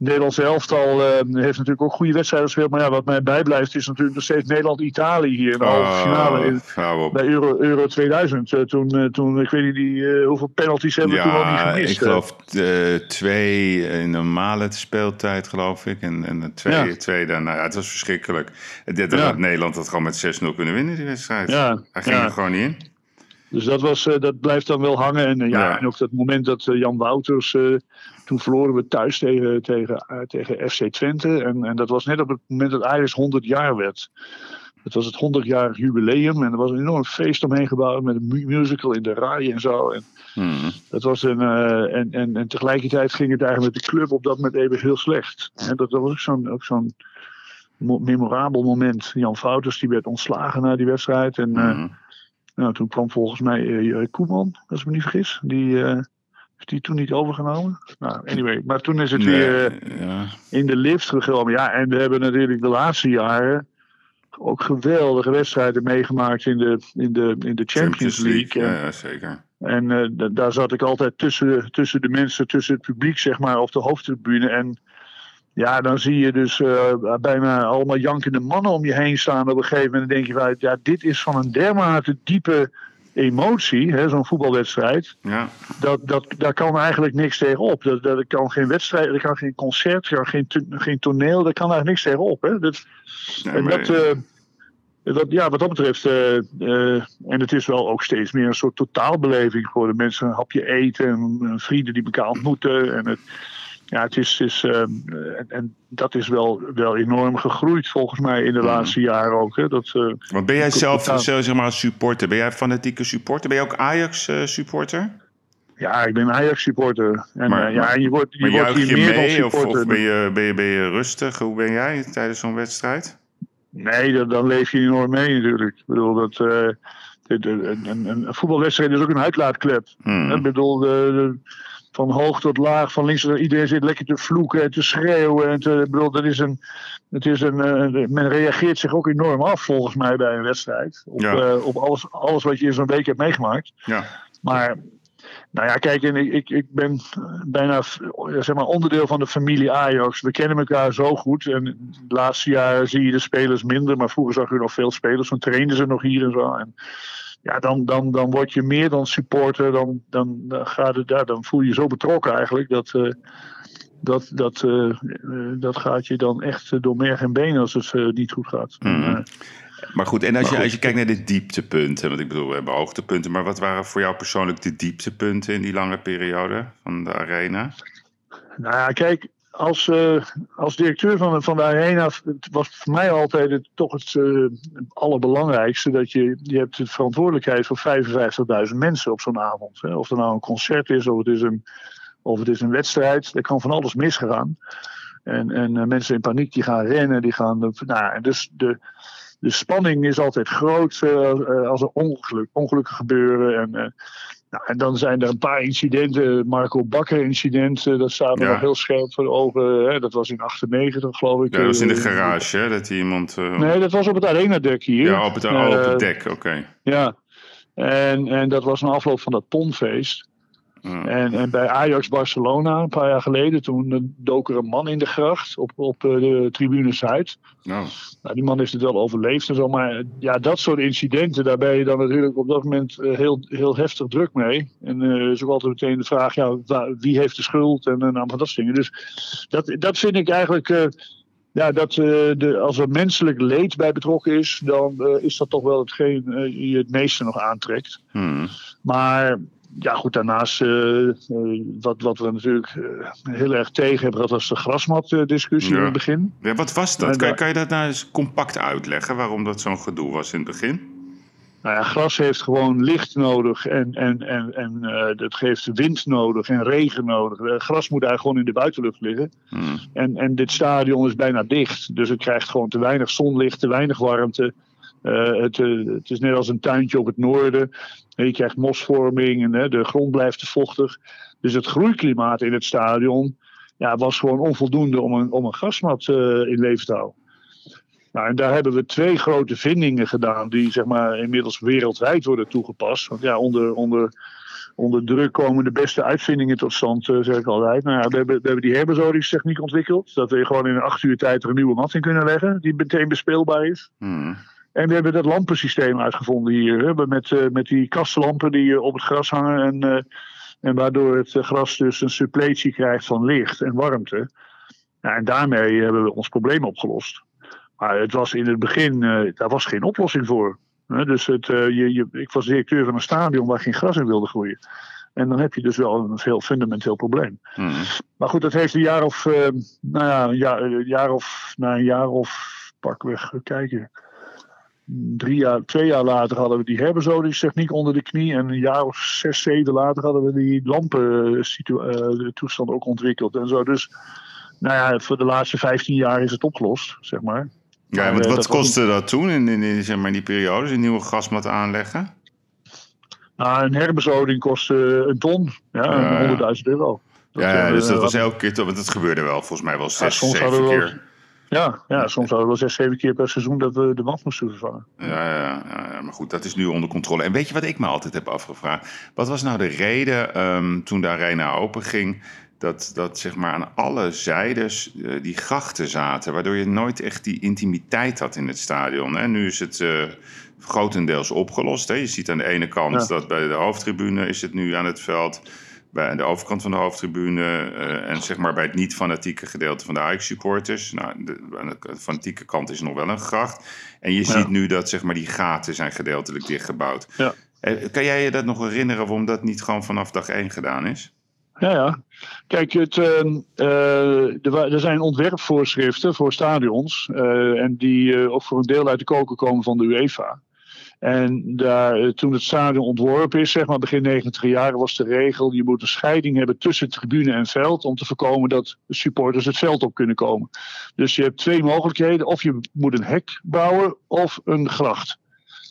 Nederlandse elftal eh, heeft natuurlijk ook goede wedstrijden gespeeld. Maar ja, wat mij bijblijft is natuurlijk nog steeds Nederland-Italië hier in de halve finale. In, bij Euro, Euro 2000. eh, toen, eh, toen, ik weet niet die, eh, hoeveel penalties hebben we toen al niet Ja, gemist. ik geloof twee in normale speeltijd, geloof ik. En, en twee, Ja. twee daarna. Ja, het was verschrikkelijk. Dit Ja. had Nederland had gewoon met 6-0 kunnen winnen, die wedstrijd. Ja, Hij ging er gewoon niet in. Dus dat, was, dat blijft dan wel hangen. En, ja, en ook dat moment dat Jan Wouters. Toen verloren we thuis tegen, tegen, eh, tegen FC Twente. En, en dat was net op het moment dat Ajax 100 jaar werd. Het was het 100-jarig jubileum. En er was een enorm feest omheen gebouwd. Met een mu- musical in de RAI en zo. En Hmm. dat was een, eh, en, en, en tegelijkertijd ging het eigenlijk met de club op dat moment even heel slecht. En dat, dat was ook zo'n memorabel moment. Jan Wouters die werd ontslagen na die wedstrijd. En eh, Hmm. nou, toen kwam volgens mij eh, Koeman, als ik me niet vergis. Die heeft die toen niet overgenomen. Nou, anyway. Maar toen is het Nee, weer eh, ja. in de lift gekomen. Ja, en we hebben natuurlijk de laatste jaren ook geweldige wedstrijden meegemaakt in de, in de, in de Champions, League. Ja, En, ja, zeker. en eh, da- daar zat ik altijd tussen, tussen de mensen, tussen het publiek, zeg maar, op de hoofdtribune. En ja, dan zie je dus eh, bijna allemaal jankende mannen om je heen staan. Op een gegeven moment denk je van, ja, dit is van een dermate diepe emotie, hè, zo'n voetbalwedstrijd. Ja. Dat, dat, daar kan eigenlijk niks tegenop. Dat, dat kan geen wedstrijd, er kan geen concert, er kan geen, to- geen toneel, daar kan eigenlijk niks tegenop. Hè. Dat, Nee, en dat, eh, dat, ja, wat dat betreft, eh, eh, en het is wel ook steeds meer een soort totaalbeleving geworden. Mensen een hapje eten en vrienden die elkaar ontmoeten. En het, ja, het is, is eh, en, en dat is wel, wel enorm gegroeid volgens mij in de Mhm. laatste jaren ook. Hè. Dat, eh, Want ben jij zelf, totaal- zo, zeg maar, supporter? Ben jij fanatieke supporter? Ben je ook Ajax-supporter? ja, ik ben Ajax supporter. En Maar- eh, ja, en je wordt, je wordt hier je meer dan mee of, supporter. of ben, je, ben, je, ben je rustig? Hoe ben jij tijdens zo'n wedstrijd? Nee, dan, dan leef je enorm mee natuurlijk. Ik bedoel, dat, eh, een, een, een voetbalwedstrijd is ook een uitlaatklep. Hmm. Ik bedoel, de, de- van hoog tot laag, van links tot rechts, iedereen zit lekker te vloeken en te schreeuwen. En te, ik bedoel, dat is een, het is een, eh, men reageert zich ook enorm af volgens mij bij een wedstrijd. Op, Ja. eh, op alles, alles wat je in zo'n week hebt meegemaakt. Ja. Maar, nou ja, kijk, en ik, ik, ik ben bijna ja, zeg maar, onderdeel van de familie Ajax. We kennen elkaar zo goed. En de laatste jaren zie je de spelers minder. Maar vroeger zag je nog veel spelers. Dan trainden ze nog hier en zo. En ja, dan, dan, dan word je meer dan supporter. Dan, dan, dan, gaat het, ja, dan voel je je zo betrokken eigenlijk. Dat, eh, dat, dat, eh, eh, dat gaat je dan echt door merg en been als het niet goed gaat. Mhm. Maar goed, en als, Maar je, goed. als je kijkt naar de dieptepunten, want ik bedoel, we hebben hoogtepunten, maar wat waren voor jou persoonlijk de dieptepunten in die lange periode van de arena? Nou ja, kijk, als, uh, als directeur van, van de Arena was voor mij altijd het, toch het uh, allerbelangrijkste. Dat je, je hebt de verantwoordelijkheid voor 55.000 mensen op zo'n avond. Hè. Of er nou een concert is of het is een, of het is een wedstrijd. Er kan van alles misgaan. En, en uh, mensen in paniek die gaan rennen. Die gaan, nou, dus de, de spanning is altijd groot als er ongeluk, ongelukken gebeuren. En nou, en dan zijn er een paar incidenten. Marco Bakker incident, eh, dat staat er nog heel scherp voor de ogen. Hè? Dat was in 98 geloof ik. Ja, dat was in de eh, garage hè? dat iemand... Uh... Nee, dat was op het arena-dek hier. Ja, op het, uh, op het dek, oké. Ja, en, en dat was een afloop van dat tonfeest. En, en, bij Ajax Barcelona, een paar jaar geleden, toen dook er een man in de gracht op, op eh, de tribune Zuid. Nou, die man heeft het wel overleefd en zo. Maar ja, dat soort incidenten, daar ben je dan natuurlijk op dat moment eh, heel, heel heftig druk mee. En uh, is ook altijd meteen de vraag, ja, wie heeft de schuld en nou, van dat soort dingen. Dus dat, dat vind ik eigenlijk ja, dat de, als er menselijk leed bij betrokken is, dan is dat toch wel hetgeen je het meeste nog aantrekt. Hmm. Maar ja, goed, daarnaast, uh, wat, wat we natuurlijk uh, heel erg tegen hebben, dat was de grasmatdiscussie ja. in het begin. Ja, wat was dat? Kan, kan, je dat nou eens compact uitleggen, waarom dat zo'n gedoe was in het begin? Nou ja, gras heeft gewoon licht nodig en, en, en, en uh, dat geeft wind nodig en regen nodig. gras moet eigenlijk gewoon in de buitenlucht liggen. Hmm. En, en dit stadion is bijna dicht, dus het krijgt gewoon te weinig zonlicht, te weinig warmte. Uh, het, uh, het, is net als een tuintje op het noorden. Je krijgt mosvorming en de grond blijft te vochtig. Dus het groeiklimaat in het stadion ja, was gewoon onvoldoende om een, om een in leven te houden. Nou, en daar hebben we twee grote vindingen gedaan die zeg maar, inmiddels wereldwijd worden toegepast. Want ja, onder, onder, onder druk komen de beste uitvindingen tot stand, zeg ik altijd. Nou ja, we, hebben, we hebben die ontwikkeld. Dat we gewoon in een acht uur tijd een nieuwe mat in kunnen leggen die meteen bespeelbaar is. Hmm. En we hebben dat lampensysteem uitgevonden hier. Hè, met, uh, met die kastlampen die uh, op het gras hangen. En, uh, en waardoor het gras dus een suppletie krijgt van licht en warmte. Nou, en daarmee hebben we ons probleem opgelost. Maar het was in het begin, daar was geen oplossing voor. Dus het, je, je, ik was directeur van een stadion waar geen gras in wilde groeien. En dan heb je dus wel een heel fundamenteel probleem. Hmm. Maar goed, dat heeft een jaar of, nou ja, een jaar, een jaar of, na een jaar of pakweg, kijken drie jaar, twee jaar later hadden we die herbezodigingstechniek onder de knie. En een jaar of zes, zeven later hadden we die lampentoestand ook ontwikkeld en zo. Dus nou ja, voor de laatste 15 jaar is het opgelost, zeg maar. Ja, wat, wat kostte dat toen in, in, zeg maar, die periode, een nieuwe gasmat aanleggen? Nou, een herbezoding kostte een ton, ja, uh, 100.000 euro. ja, dus dat was elke keer, want het gebeurde wel volgens mij wel zes, ja, zeven keer. Ja, ja, soms hadden we wel zes, zeven keer per seizoen dat we de wand moesten vervangen. Ja, ja, ja, maar goed, dat is nu onder controle. En weet je wat ik me altijd heb afgevraagd? Wat was nou de reden um, toen de arena open ging... Dat, dat zeg maar aan alle zijdes uh, die grachten zaten... waardoor je nooit echt die intimiteit had in het stadion. Hè? Nu is het uh, grotendeels opgelost. Hè? Je ziet aan de ene kant dat bij de hoofdtribune is het nu aan het veld bij de overkant van de hoofdtribune uh, en zeg maar bij het niet-fanatieke gedeelte van de Ajax-supporters. Nou, de, aan de fanatieke kant is nog wel een gracht. En je ziet nu dat zeg maar die gaten zijn gedeeltelijk dichtgebouwd. Ja. Uh, kan jij je dat nog herinneren waarom dat niet gewoon vanaf dag één gedaan is? Ja, ja. Kijk, het, uh, er, zijn ontwerpvoorschriften voor stadions. en die ook voor een deel uit de koken komen van de UEFA. En eh, toen het stadion ontworpen is, zeg maar begin 90 jaren, was de regel: je moet een scheiding hebben tussen tribune en veld. om te voorkomen dat supporters het veld op kunnen komen. Dus je hebt twee mogelijkheden: of je moet een hek bouwen of een gracht.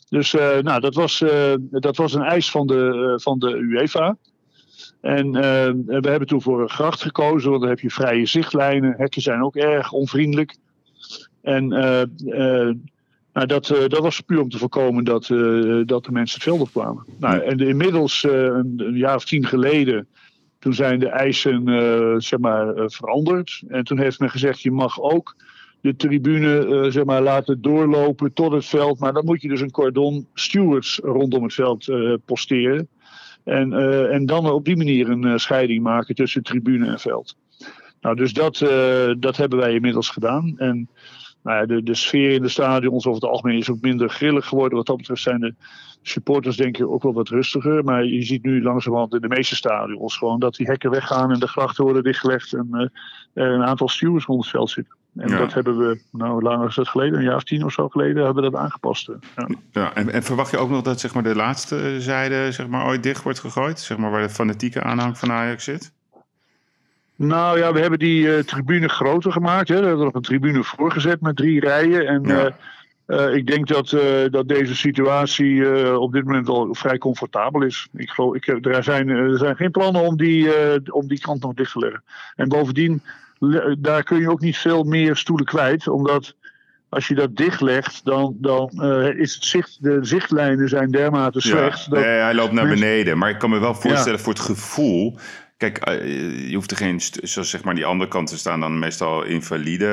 Dus uh, nou, dat, was, uh, dat was een eis van de, van de UEFA. En we hebben toen voor een gracht gekozen, want dan heb je vrije zichtlijnen. Hekken zijn ook erg onvriendelijk. En nou, dat, uh, dat was puur om te voorkomen dat, uh, dat de mensen het veld op kwamen. Nou, en inmiddels, uh, een, een, jaar of tien geleden, toen zijn de eisen zeg maar, veranderd. En toen heeft men gezegd, je mag ook de tribune zeg maar, laten doorlopen tot het veld. Maar dan moet je dus een cordon stewards rondom het veld posteren. En, en dan op die manier een scheiding maken tussen tribune en veld. Nou, dus dat, dat hebben wij inmiddels gedaan. En nou ja, de, de sfeer in de stadions over het algemeen is ook minder grillig geworden. Wat dat betreft zijn de supporters denk ik ook wel wat rustiger. Maar je ziet nu langzamerhand in de meeste stadions gewoon dat die hekken weggaan en de grachten worden dichtgelegd. En uh, een aantal stewards rond het veld zitten. En dat hebben we, nou, hoe lang is dat geleden? Een jaar of tien of zo geleden hebben we dat aangepast. Ja. ja en, en, verwacht je ook nog dat zeg maar, de laatste zijde zeg maar, ooit dicht wordt gegooid? Zeg maar, waar de fanatieke aanhang van Ajax zit? Nou ja, we hebben die uh, tribune groter gemaakt. Hè. We hebben er nog een tribune voorgezet met drie rijen. En ja. uh, ik denk dat, dat deze situatie op dit moment al vrij comfortabel is. Ik geloof, ik, er, zijn, er zijn geen plannen om die, om die kant nog dicht te leggen. En bovendien, daar kun je ook niet veel meer stoelen kwijt. Omdat als je dat dichtlegt, dan, dan is het zicht, de zichtlijnen zijn dermate slecht. Ja, dat nee, hij loopt naar beneden. Maar ik kan me wel voorstellen ja. voor het gevoel Kijk, eh, je hoeft er geen, zoals zeg maar die andere kanten staan dan meestal invalide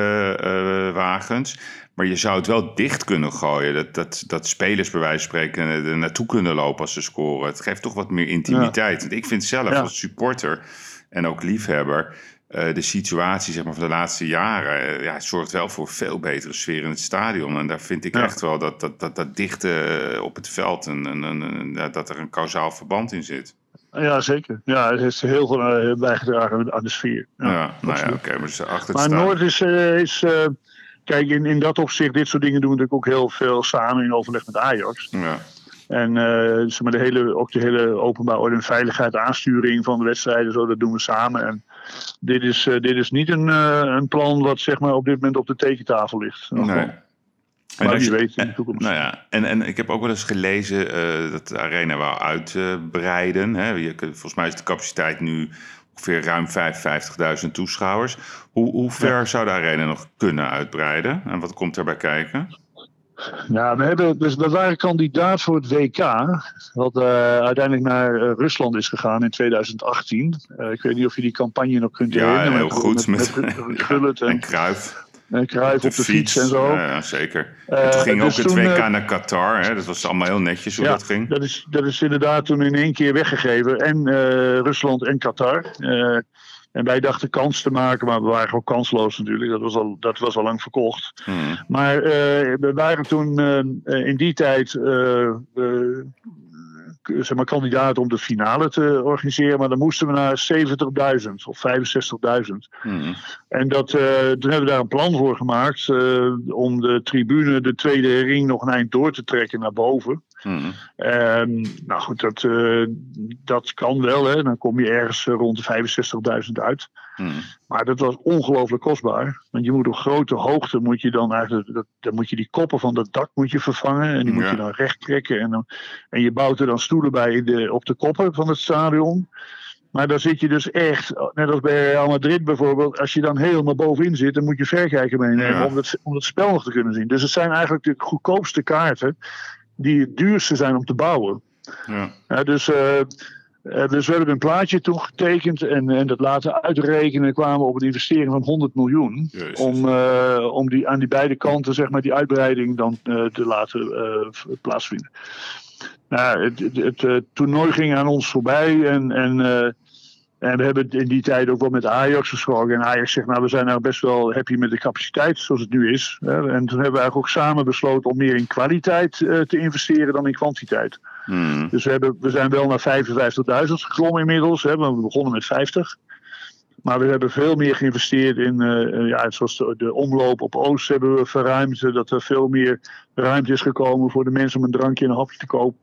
uh, wagens. Maar je zou het wel dicht kunnen gooien. Dat, dat, dat spelers bij wijze van spreken er naartoe kunnen lopen als ze scoren. Het geeft toch wat meer intimiteit. Want ik vind zelf als supporter en ook liefhebber... Uh, de situatie zeg maar, van de laatste jaren ja, zorgt wel voor veel betere sfeer in het stadion. En daar vind ik echt wel dat dat, dat, dat dichte op het veld en, en, en, dat er een kausaal verband in zit. Ja, zeker. Ja, het heeft heel veel uh, bijgedragen aan de sfeer. Ja, ja nou ja, oké. maar achter maar Noord is... Uh, is uh, kijk, in, in dat opzicht, dit soort dingen doen we natuurlijk ook heel veel samen in overleg met Ajax. Ja. En zeg maar de hele, ook de hele openbaar orde en veiligheid, aansturing van de wedstrijden, zo, dat doen we samen. En dit is, dit is niet een, een plan wat zeg maar, op dit moment op de tekentafel ligt. Nee. Maar en je weet in de toekomst. Nou ja, en, en ik heb ook wel eens gelezen uh, dat de arena wou uitbreiden. Hè. Je, volgens mij is de capaciteit nu ongeveer ruim 55.000 toeschouwers. Hoe, hoe ver ja. zou de arena nog kunnen uitbreiden? En wat komt daarbij kijken? Ja, we, hebben, dus we waren kandidaat voor het WK, wat uh, uiteindelijk naar uh, Rusland is gegaan in 2018. Uh, ik weet niet of je die campagne nog kunt herinneren. Ja, heel goed. Met, met, met, met en, en Kruif. En Kruif op de fiets, en zo. Ja, zeker. En toen ging dus ook het toen, WK naar Qatar. Hè? Dat was allemaal heel netjes hoe ja, dat ging. Dat is, dat is inderdaad toen in één keer weggegeven. En uh, Rusland en Qatar. En wij dachten kans te maken, maar we waren gewoon kansloos natuurlijk. Dat was al, dat was al lang verkocht. Hmm. Maar uh, we waren toen in die tijd zeg maar, kandidaat om de finale te organiseren. Maar dan moesten we naar 70.000 of 65.000. Hmm. En dat, uh, toen hebben we daar een plan voor gemaakt. Uh, om de tribune, de tweede ring, nog een eind door te trekken naar boven. Hmm. En, nou goed, dat, uh, dat kan wel. Hè. Dan kom je ergens rond de 65.000 uit. Hmm. Maar dat was ongelooflijk kostbaar. Want je moet op grote hoogte moet je dan eigenlijk, dat, dan moet je die koppen van dat dak moet je vervangen. En die moet Ja. je dan recht trekken. En, dan, en je bouwt er dan stoelen bij in de, op de koppen van het stadion. Maar dan zit je dus echt, net als bij Real Madrid bijvoorbeeld, als je dan helemaal bovenin zit, dan moet je verkijker meenemen Ja. om, het, om het spel nog te kunnen zien. Dus het zijn eigenlijk de goedkoopste kaarten die het duurste zijn om te bouwen. Ja. Dus, eh, eh, dus we hebben een plaatje toen getekend en, en dat laten uitrekenen. En kwamen we op een investering van 100 miljoen. Jezus. Om, eh, om die, aan die beide kanten zeg maar, die uitbreiding dan te laten plaatsvinden. Nou, het, het, het, toernooi ging aan ons voorbij en, en, en we hebben in die tijd ook wel met Ajax gesproken. En Ajax zegt, nou we zijn nou best wel happy met de capaciteit zoals het nu is. En toen hebben we eigenlijk ook samen besloten om meer in kwaliteit eh, te investeren dan in kwantiteit. Hmm. Dus we, hebben, we zijn wel naar 55.000 geklommen inmiddels. Hè, want we begonnen met 50. Maar we hebben veel meer geïnvesteerd in, eh, ja, zoals de, de omloop op Oost hebben we verruimd. Dat er veel meer ruimte is gekomen voor de mensen om een drankje en een hapje te kopen.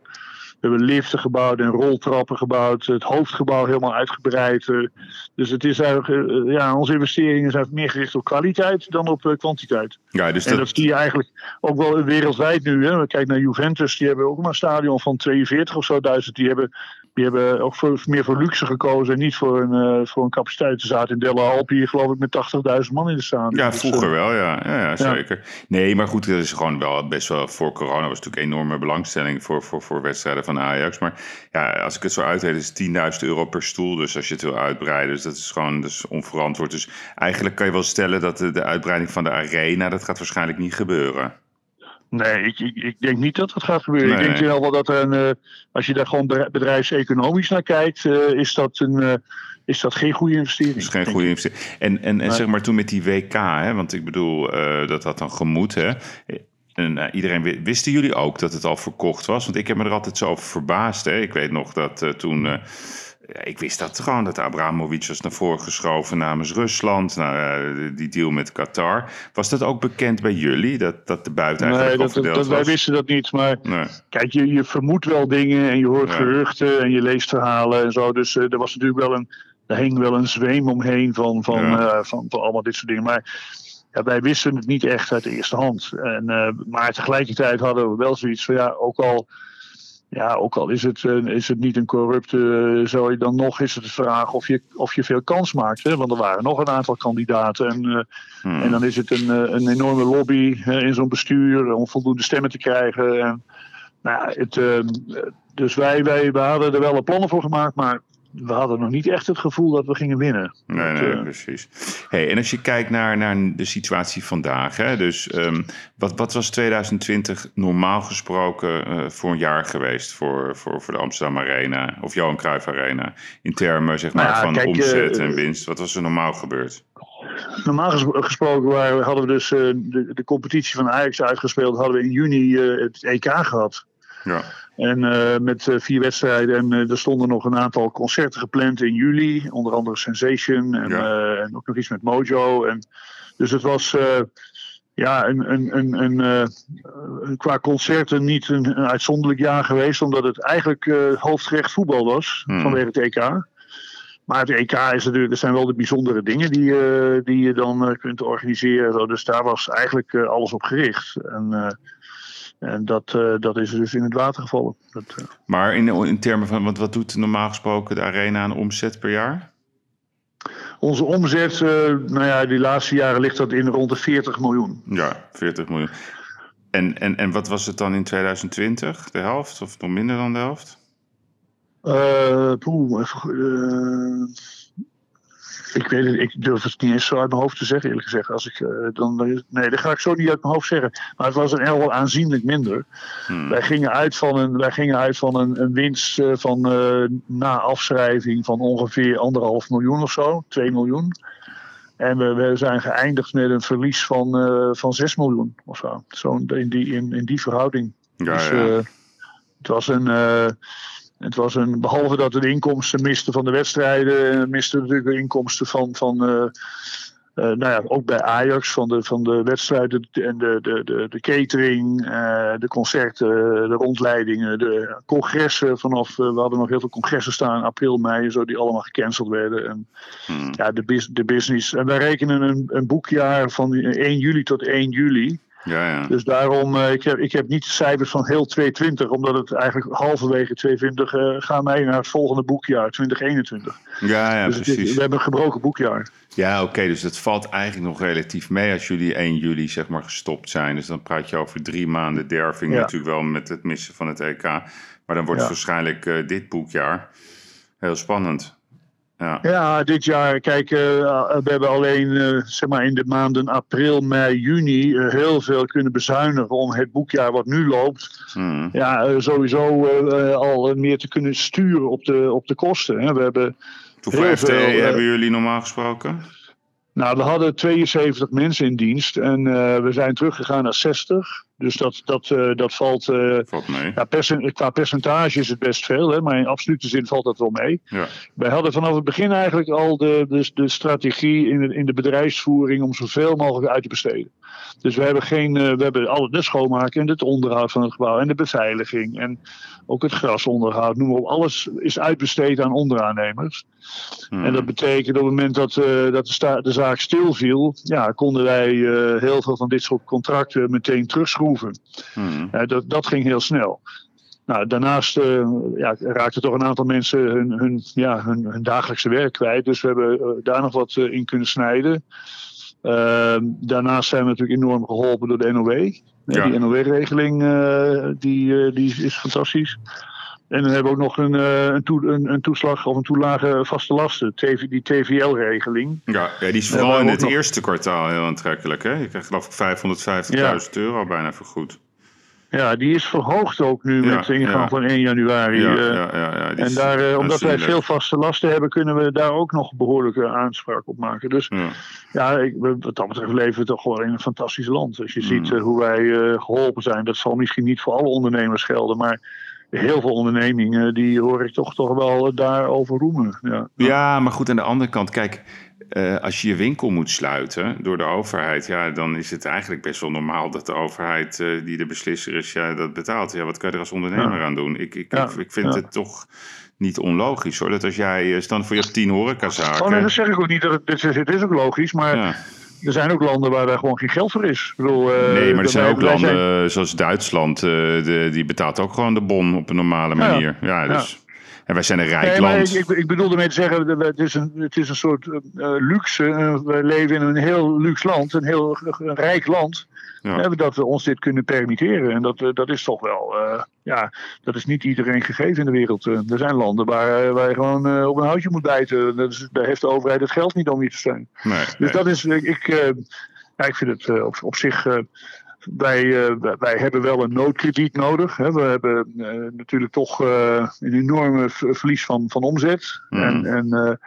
We hebben liften gebouwd en roltrappen gebouwd. Het hoofdgebouw helemaal uitgebreid. eh. Dus het is eigenlijk, eh, ja, onze investeringen zijn meer gericht op kwaliteit dan op eh, kwantiteit. Ja, dus En dat, dat zie je eigenlijk ook wel wereldwijd nu. Hè. Kijk naar Juventus, die hebben ook maar een stadion van 42 of zo duizend. Die hebben, die hebben ook voor, meer voor luxe gekozen en niet voor een, eh, voor een capaciteit. Ze zaten in Delle Alpi hier geloof ik met 80.000 man in de stadion. ja, Dus, vroeger eh, wel, ja. Ja, ja, zeker. Nee, maar goed, dat is gewoon wel best wel... Voor corona was natuurlijk enorme belangstelling voor, voor, voor wedstrijden van Ajax. Maar ja, als ik het zo uitreed, is het 10.000 euro per stoel. Dus als je het wil uitbreiden, dus dat is gewoon is onverantwoord. Dus eigenlijk kan je wel stellen dat de, de uitbreiding van de arena... dat gaat waarschijnlijk niet gebeuren. Nee, ik, ik, ik denk niet dat dat gaat gebeuren. Nee. Ik denk wel dat er een, eh, als je daar gewoon bedrijfseconomisch naar kijkt, eh, is dat een, eh, is dat geen goede investering. is geen goede investering. En, en, en zeg maar toen met die WK, hè, want ik bedoel, dat had dan gemoed. Hè. En iedereen wisten jullie ook dat het al verkocht was? Want ik heb me er altijd zo over verbaasd. Hè. Ik weet nog dat toen ik wist dat gewoon, dat Abramovic was naar voren geschoven namens Rusland. Nou, die deal met Qatar. Was dat ook bekend bij jullie, dat, dat de buiten eigenlijk nee, dat, dat, Wij wisten dat niet, maar kijk, je, je vermoedt wel dingen en je hoort geruchten en je leest verhalen en zo. Dus uh, er was natuurlijk wel een, er hing wel een zweem omheen van, van, uh, van, van allemaal dit soort dingen. Maar ja, wij wisten het niet echt uit de eerste hand. En, uh, maar tegelijkertijd hadden we wel zoiets van, ja, ook al ja, ook al is het, eh, is het niet een corrupte zooi, dan nog is het de vraag of je, of je veel kans maakt. Hè? Want er waren nog een aantal kandidaten. En, uh, hmm. en dan is het een, een enorme lobby in zo'n bestuur om voldoende stemmen te krijgen. En, nou, het, dus wij, wij we hadden er wel een plannen voor gemaakt, maar we hadden nog niet echt het gevoel dat we gingen winnen. Nee, nee, uh, precies. Hey, en als je kijkt naar, naar de situatie vandaag, hè, dus um, wat, wat was 2020 normaal gesproken uh, voor een jaar geweest voor, voor, voor de Amsterdam Arena of Johan Cruijff Arena? In termen zeg maar, nou van kijk, omzet uh, en winst. Wat was er normaal gebeurd? Normaal gesproken waren, hadden we dus de, de competitie van Ajax uitgespeeld, hadden we in juni het EK gehad. Ja. En uh, met uh, vier wedstrijden. En uh, er stonden nog een aantal concerten gepland in juli. Onder andere Sensation. En, ja. en ook nog iets met Mojo. En, dus het was ja, een, een, een, een qua concerten niet een, uitzonderlijk jaar geweest. Omdat het eigenlijk hoofdgerecht voetbal was. Hmm. Vanwege het EK. Maar het EK is natuurlijk, er zijn wel de bijzondere dingen die, die je dan kunt organiseren. Dus daar was eigenlijk alles op gericht. En en dat, uh, dat is dus in het water gevallen. Dat, uh... Maar in, in termen van, wat, wat doet normaal gesproken de Arena aan omzet per jaar? Onze omzet, uh, nou ja, die laatste jaren ligt dat in rond de 40 miljoen. Ja, 40 miljoen. En, en, en wat was het dan in 2020? De helft of nog minder dan de helft? poeh, even, ik weet het, ik durf het niet eens zo uit mijn hoofd te zeggen, eerlijk gezegd. Als ik, uh, dan, nee, dat ga ik zo niet uit mijn hoofd zeggen. Maar het was een wel aanzienlijk minder. Hmm. Wij gingen uit van een, wij gingen uit van een, een winst uh, van uh, na afschrijving van ongeveer anderhalf miljoen of zo, 2 miljoen. En we, we zijn geëindigd met een verlies van, van 6 miljoen of zo. zo in, die, in, in die verhouding. Ja, dus, ja. het was een het was een, behalve dat we de inkomsten misten van de wedstrijden, misten we natuurlijk de inkomsten van, van uh, uh, nou ja, ook bij Ajax, van de, van de wedstrijden en de, de, de, de catering, uh, de concerten, de rondleidingen, de congressen vanaf, we hadden nog heel veel congressen staan in april, mei, zo, die allemaal gecanceld werden. En hmm. ja, de, de business. En wij rekenen een, een boekjaar van 1 juli tot 1 juli. Ja, ja. Dus daarom, uh, ik, heb, ik heb niet de cijfers van heel 2020, omdat het eigenlijk halverwege 2020 uh, gaan wij naar het volgende boekjaar, 2021. Ja, ja dus precies. we hebben een gebroken boekjaar. Ja, oké, dus dat valt eigenlijk nog relatief mee als jullie 1 juli zeg maar gestopt zijn. Dus dan praat je over drie maanden derving ja. natuurlijk wel met het missen van het EK. Maar dan wordt het waarschijnlijk uh, dit boekjaar heel spannend. Ja. ja, dit jaar, kijk, uh, we hebben alleen uh, zeg maar in de maanden april, mei, juni uh, heel veel kunnen bezuinigen om het boekjaar wat nu loopt, hmm. ja, sowieso al meer te kunnen sturen op de, op de kosten. Hè. We hebben Hoeveel FTE hebben jullie normaal gesproken? Nou, we hadden 72 mensen in dienst en we zijn teruggegaan naar 60. Dus dat, dat, uh, dat valt. Uh, valt mee. Ja, percent, qua percentage is het best veel, hè, maar in absolute zin valt dat wel mee. Ja. Wij hadden vanaf het begin eigenlijk al de, de, de strategie in de, in de bedrijfsvoering om zoveel mogelijk uit te besteden. Dus we hebben geen, uh, we hebben alle de schoonmaken en het onderhoud van het gebouw en de beveiliging en ook het grasonderhoud, noem maar op. Alles is uitbesteed aan onderaannemers. Hmm. En dat betekent op het moment dat, dat de, de, zaak stilviel, ja, konden wij heel veel van dit soort contracten meteen terugschroeven. Hmm. dat, dat ging heel snel. Nou, daarnaast uh, ja, raakten toch een aantal mensen hun, hun, ja, hun, hun dagelijkse werk kwijt. Dus we hebben daar nog wat in kunnen snijden. Uh, daarnaast zijn we natuurlijk enorm geholpen door de NOW. Ja. Die NOW-regeling uh, die, die is fantastisch. En dan hebben we ook nog een, een, toe, een, een, toeslag of een toelage vaste lasten, TV, die TVL-regeling. Ja, ja, die is vooral in het eerste kwartaal heel aantrekkelijk. Hè? Je krijgt geloof ik 550.000 ja. euro bijna vergoed. Ja, die is verhoogd ook nu Ja, met de ingang ja. van 1 januari. Ja, eh, ja, ja, ja, die en daar, eh, omdat wij veel vaste lasten hebben, kunnen we daar ook nog behoorlijke aanspraak op maken. Dus Ja. ja, ik, wat dat betreft leven we toch gewoon in een fantastisch land. Als je Mm. ziet eh, hoe wij eh, geholpen zijn, dat zal misschien niet voor alle ondernemers gelden, maar heel veel ondernemingen, die hoor ik toch, toch wel daarover roemen. Ja. Ja, maar goed, aan de andere kant, kijk, eh, als je je winkel moet sluiten door de overheid, ja, dan is het eigenlijk best wel normaal dat de overheid, eh, die de beslisser is, ja, dat betaalt. Ja, wat kan je er als ondernemer aan doen? Ik, ik, Ja, ik, ik vind ja. het toch niet onlogisch hoor. Dat als jij, eh, stel voor je hebt tien Oh, nee, horecazaken. dat zeg ik ook niet. Dat het, het, is, het is ook logisch, maar. Er zijn ook landen waar daar gewoon geen geld voor is. Ik bedoel, eh, Nee, maar er zijn ook landen zijn- eh, zoals Duitsland, eh, de, die betaalt ook gewoon de bon op een normale manier. Ja, dus. En wij zijn een rijk Nee, maar ik, land. ik, ik bedoel ermee te zeggen, het is een, het is een soort luxe. we leven in een heel luxe land, een heel een rijk land. Ja. Dat we ons dit kunnen permitteren. En dat, eh, dat is toch wel, eh, ja, dat is niet iedereen gegeven in de wereld. Eh, Er zijn landen waar, waar je gewoon op een houtje moet bijten. Dat is, daar heeft de overheid het geld niet om je te steunen. Nee, Dus nee. dat is, ik, ik, ja, ik vind het op, op zich. wij, wij- wij hebben wel een noodkrediet nodig. We hebben natuurlijk toch een enorme verlies van, van omzet. Mhm. En, en,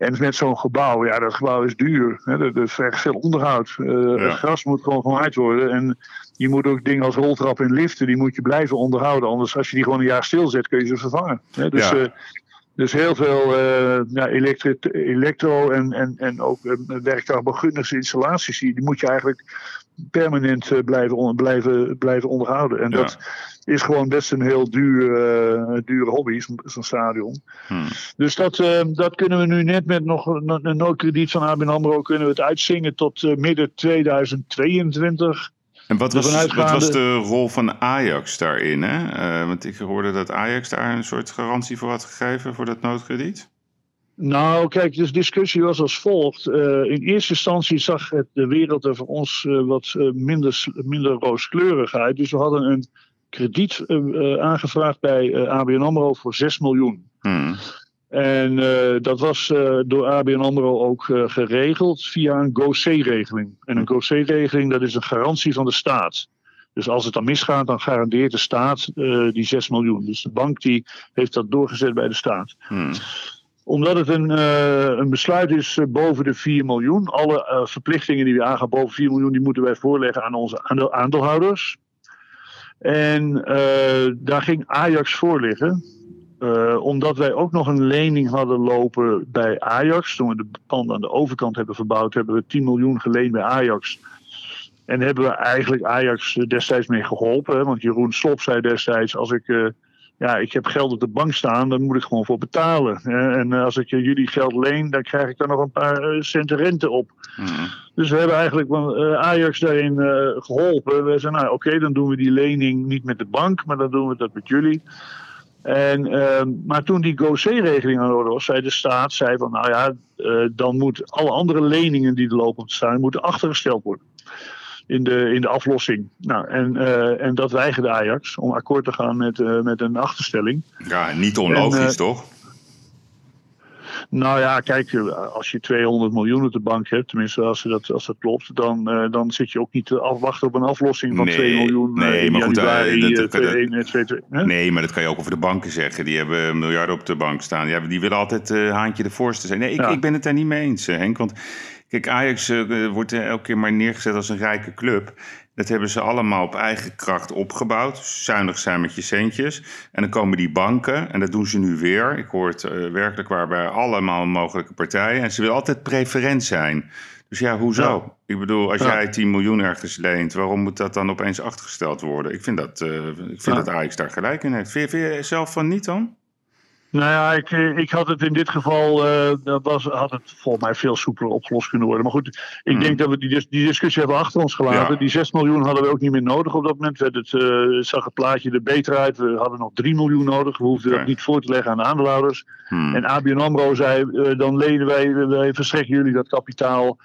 en met zo'n gebouw, ja, dat gebouw is duur. Hè. Er vergt veel onderhoud. Eh, Ja. Het gras moet gewoon gemaaid worden. En je moet ook dingen als roltrap en liften, die moet je blijven onderhouden. Anders, als je die gewoon een jaar stilzet, kun je ze vervangen. Hè. Dus, Ja. eh, dus heel veel eh, ja, elektro en, en, en ook uh, installaties, die, die moet je eigenlijk permanent eh, blijven, on- blijven, blijven onderhouden. En Ja. dat is gewoon best een heel duur, eh, dure hobby, zo'n stadion. Hmm. Dus dat, eh, dat kunnen we nu net met nog een, noodkrediet van ABN AMRO kunnen we het uitzingen tot midden 2022. En wat was, wat was de rol van Ajax daarin? Hè? Want ik hoorde dat Ajax daar een soort garantie voor had gegeven voor dat noodkrediet. Nou, kijk, de discussie was als volgt. Eh, in eerste instantie zag het de wereld er voor ons eh, wat eh, minder, minder rooskleurig uit. Dus we hadden een krediet aangevraagd bij ABN AMRO voor 6 miljoen. Hmm. En dat was door ABN AMRO ook geregeld via een GoC-regeling. En een GoC-regeling, dat is een garantie van de staat. Dus als het dan misgaat, dan garandeert de staat die 6 miljoen. Dus de bank die heeft dat doorgezet bij de staat Hmm. Omdat het een, eh, een besluit is eh, boven de 4 miljoen. Alle eh, verplichtingen die we aangaan boven 4 miljoen, die moeten wij voorleggen aan onze aandeel- aandeelhouders. En daar ging Ajax voor liggen. Omdat wij ook nog een lening hadden lopen bij Ajax. Toen we de pand aan de overkant hebben verbouwd, hebben we 10 miljoen geleend bij Ajax. En hebben we eigenlijk Ajax destijds mee geholpen. Want Jeroen Slop zei destijds: als ik ja, ik heb geld op de bank staan, daar moet ik gewoon voor betalen. En eh, als ik eh, jullie geld leen, dan krijg ik daar nog een paar eh, centen rente op. Hmm. Dus we hebben eigenlijk Ajax daarin eh, geholpen. We zeiden, nou oké, dan doen we die lening niet met de bank, maar dan doen we dat met jullie. En, eh, maar toen die GoC-regeling aan de orde was, zei de staat, zei van nou ja, dan moeten alle andere leningen die er lopen te staan, moeten achtergesteld worden. In de, in de aflossing. Nou, en, eh, en dat weigerde Ajax om akkoord te gaan met, eh, met een achterstelling. Ja, niet onlogisch En, eh, toch? Nou ja, kijk, als je 200 miljoen op de bank hebt, tenminste als dat, als dat klopt, dan, dan zit je ook niet te afwachten op een aflossing van Nee, 2 miljoen. nee, maar goed, januari, dat- dat- dat- 21, hè? Nee, maar dat kan je ook over de banken zeggen. Die hebben miljarden op de bank staan. Ja, die willen altijd haantje de voorste zijn. Nee, ik, Ja. ik ben het daar niet mee eens, Henk. Want kijk, Ajax eh, wordt elke keer maar neergezet als een rijke club. Dat hebben ze allemaal op eigen kracht opgebouwd. Zuinig zijn met je centjes. En dan komen die banken, en dat doen ze nu weer. Ik hoor het eh, werkelijk waar bij allemaal mogelijke partijen. En ze willen altijd preferent zijn. Dus ja, hoezo? Ja. Ik bedoel, als Ja. jij 10 miljoen ergens leent, waarom moet dat dan opeens achtergesteld worden? Ik vind dat, eh, ik vind Ja. dat Ajax daar gelijk in heeft. Vind je, vind je zelf van niet dan? Nou ja, ik, eh, ik had het in dit geval, eh, dat was, had het volgens mij veel soepeler opgelost kunnen worden. Maar goed, ik Hmm. denk dat we die, die discussie hebben achter ons gelaten. Ja. Die 6 miljoen hadden we ook niet meer nodig op dat moment. Werd het, eh, zag het plaatje er beter uit. We hadden nog 3 miljoen nodig. We hoefden dat niet voor te leggen aan de aandeelhouders. Hmm. En ABN AMRO zei, dan lenen wij, wij verstrekken jullie dat kapitaal.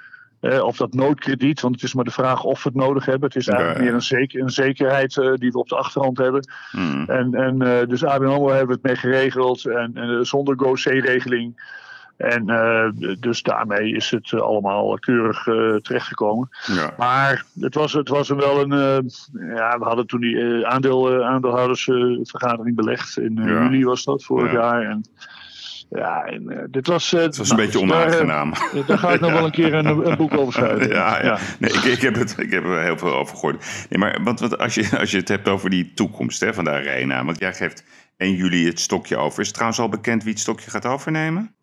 Eh, of dat noodkrediet, want het is maar de vraag of we het nodig hebben. Het is eigenlijk Ja. meer een, zeker, een zekerheid eh, die we op de achterhand hebben. Hmm. En, en eh, dus ABN AMRO hebben we het mee geregeld. En, en zonder GoC-regeling En dus daarmee is het allemaal keurig terechtgekomen. Ja. Maar het was, het was wel een. ja, we hadden toen die aandeel, aandeelhoudersvergadering belegd. In juli was dat vorig jaar. En ja, en, uh, dit was... Uh, het was een beetje onaangenaam. Daar, daar ga ik nog wel een keer een, een boek over schrijven. ja, ja. Nee, ik, ik, heb het, ik heb er heel veel over gehoord. Nee, maar want, want als, je, als je het hebt over die toekomst hè, van de arena... want jij geeft 1 juli het stokje over. Is het trouwens al bekend wie het stokje gaat overnemen?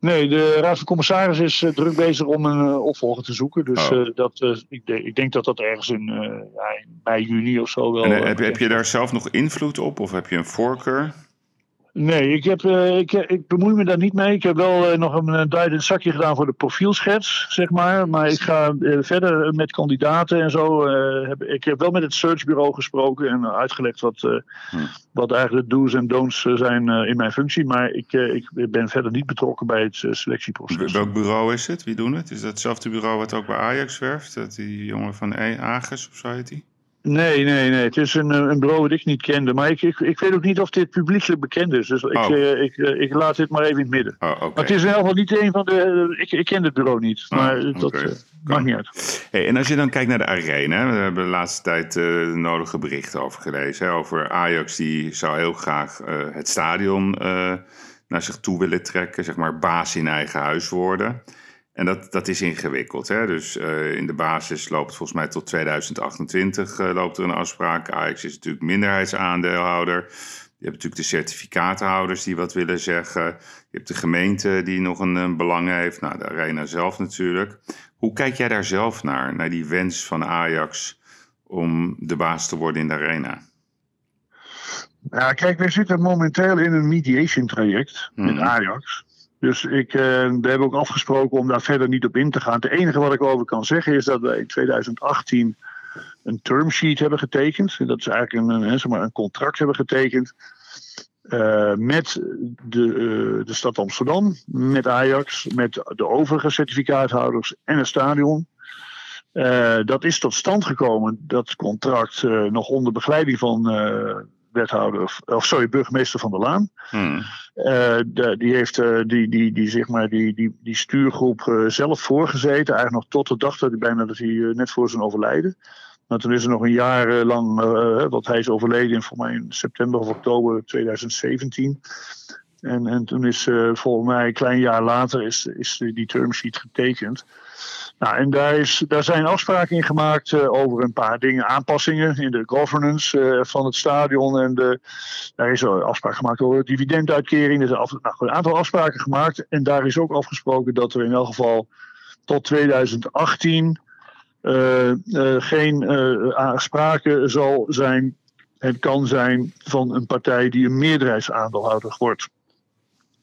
Nee, de Raad van Commissaris is uh, druk bezig om een uh, opvolger te zoeken. Dus oh. uh, dat, ik, ik, denk dat dat ergens in, mei, juni of zo wel. En, heb, heb je daar zelf nog invloed op of heb je een voorkeur? Nee, ik, heb, uh, ik, ik bemoei me daar niet mee. Ik heb wel uh, nog een, een duidend zakje gedaan voor de profielschets, zeg maar. Maar ik ga uh, verder met kandidaten en zo. heb, ik heb wel met het searchbureau gesproken en uitgelegd wat, hm. wat eigenlijk de do's en don'ts zijn in mijn functie. Maar ik, ik ben verder niet betrokken bij het selectieproces. Welk bureau is het? Wie doen het? Is dat hetzelfde bureau wat ook bij Ajax werft? Dat die jongen van e Agers of zo heet die? Nee, nee, nee. Het is een, eh, een bureau dat ik niet kende. Maar ik, ik, ik weet ook niet of dit publiekelijk bekend is. Dus ik, oh. uh, ik, uh, ik laat dit maar even in het midden. Oh, okay. Maar het is in ieder geval niet een van de. Ik, ik ken het bureau niet. Oh, maar dat maakt niet uit. Hey, en als je dan kijkt naar de arena. We hebben de laatste tijd de nodige berichten over gelezen. Hè, over Ajax, die zou heel graag het stadion naar zich toe willen trekken. Zeg maar baas in eigen huis worden. En dat, dat is ingewikkeld. Hè? Dus uh, in de basis loopt volgens mij tot 2028 uh, eh, loopt er een afspraak. Ajax is natuurlijk minderheidsaandeelhouder. Je hebt natuurlijk de certificaathouders die wat willen zeggen. Je hebt de gemeente die nog een, een, belang heeft. Nou, de arena zelf natuurlijk. Hoe kijk jij daar zelf naar? Naar die wens van Ajax om de baas te worden in de arena? Ja, kijk, we zitten momenteel in een mediation traject met mhm. Ajax. Dus ik, uh, we hebben ook afgesproken om daar verder niet op in te gaan. Het enige wat ik over kan zeggen is dat we in 2018 een term sheet hebben getekend. Dat is eigenlijk een, een, zeg maar een contract hebben getekend. Uh, met de, uh, de stad Amsterdam, met Ajax, met de overige certificaathouders en het stadion. Uh, dat is tot stand gekomen, dat contract, nog onder begeleiding van wethouder, of sorry, burgemeester van der Laan. Hmm. Uh, de, die heeft uh, die, die, die, zeg maar, die, die, die stuurgroep uh, zelf voorgezeten. Eigenlijk nog tot de dag dat hij bijna dat hij, net voor zijn overlijden. Maar toen is er nog een jaar lang, want hij is overleden in, voor mij in september of oktober 2017. En, en toen is volgens mij een klein jaar later is, is die term sheet getekend. Nou, en daar, is, daar zijn afspraken in gemaakt uh, over een paar dingen, aanpassingen in de governance uh, van het stadion. En de, daar is afspraak gemaakt over dividenduitkering. Er zijn nou, een aantal afspraken gemaakt. En daar is ook afgesproken dat er in elk geval tot 2018 uh, eh, geen sprake zal zijn en kan zijn van een partij die een meerderheidsaandeelhouder wordt.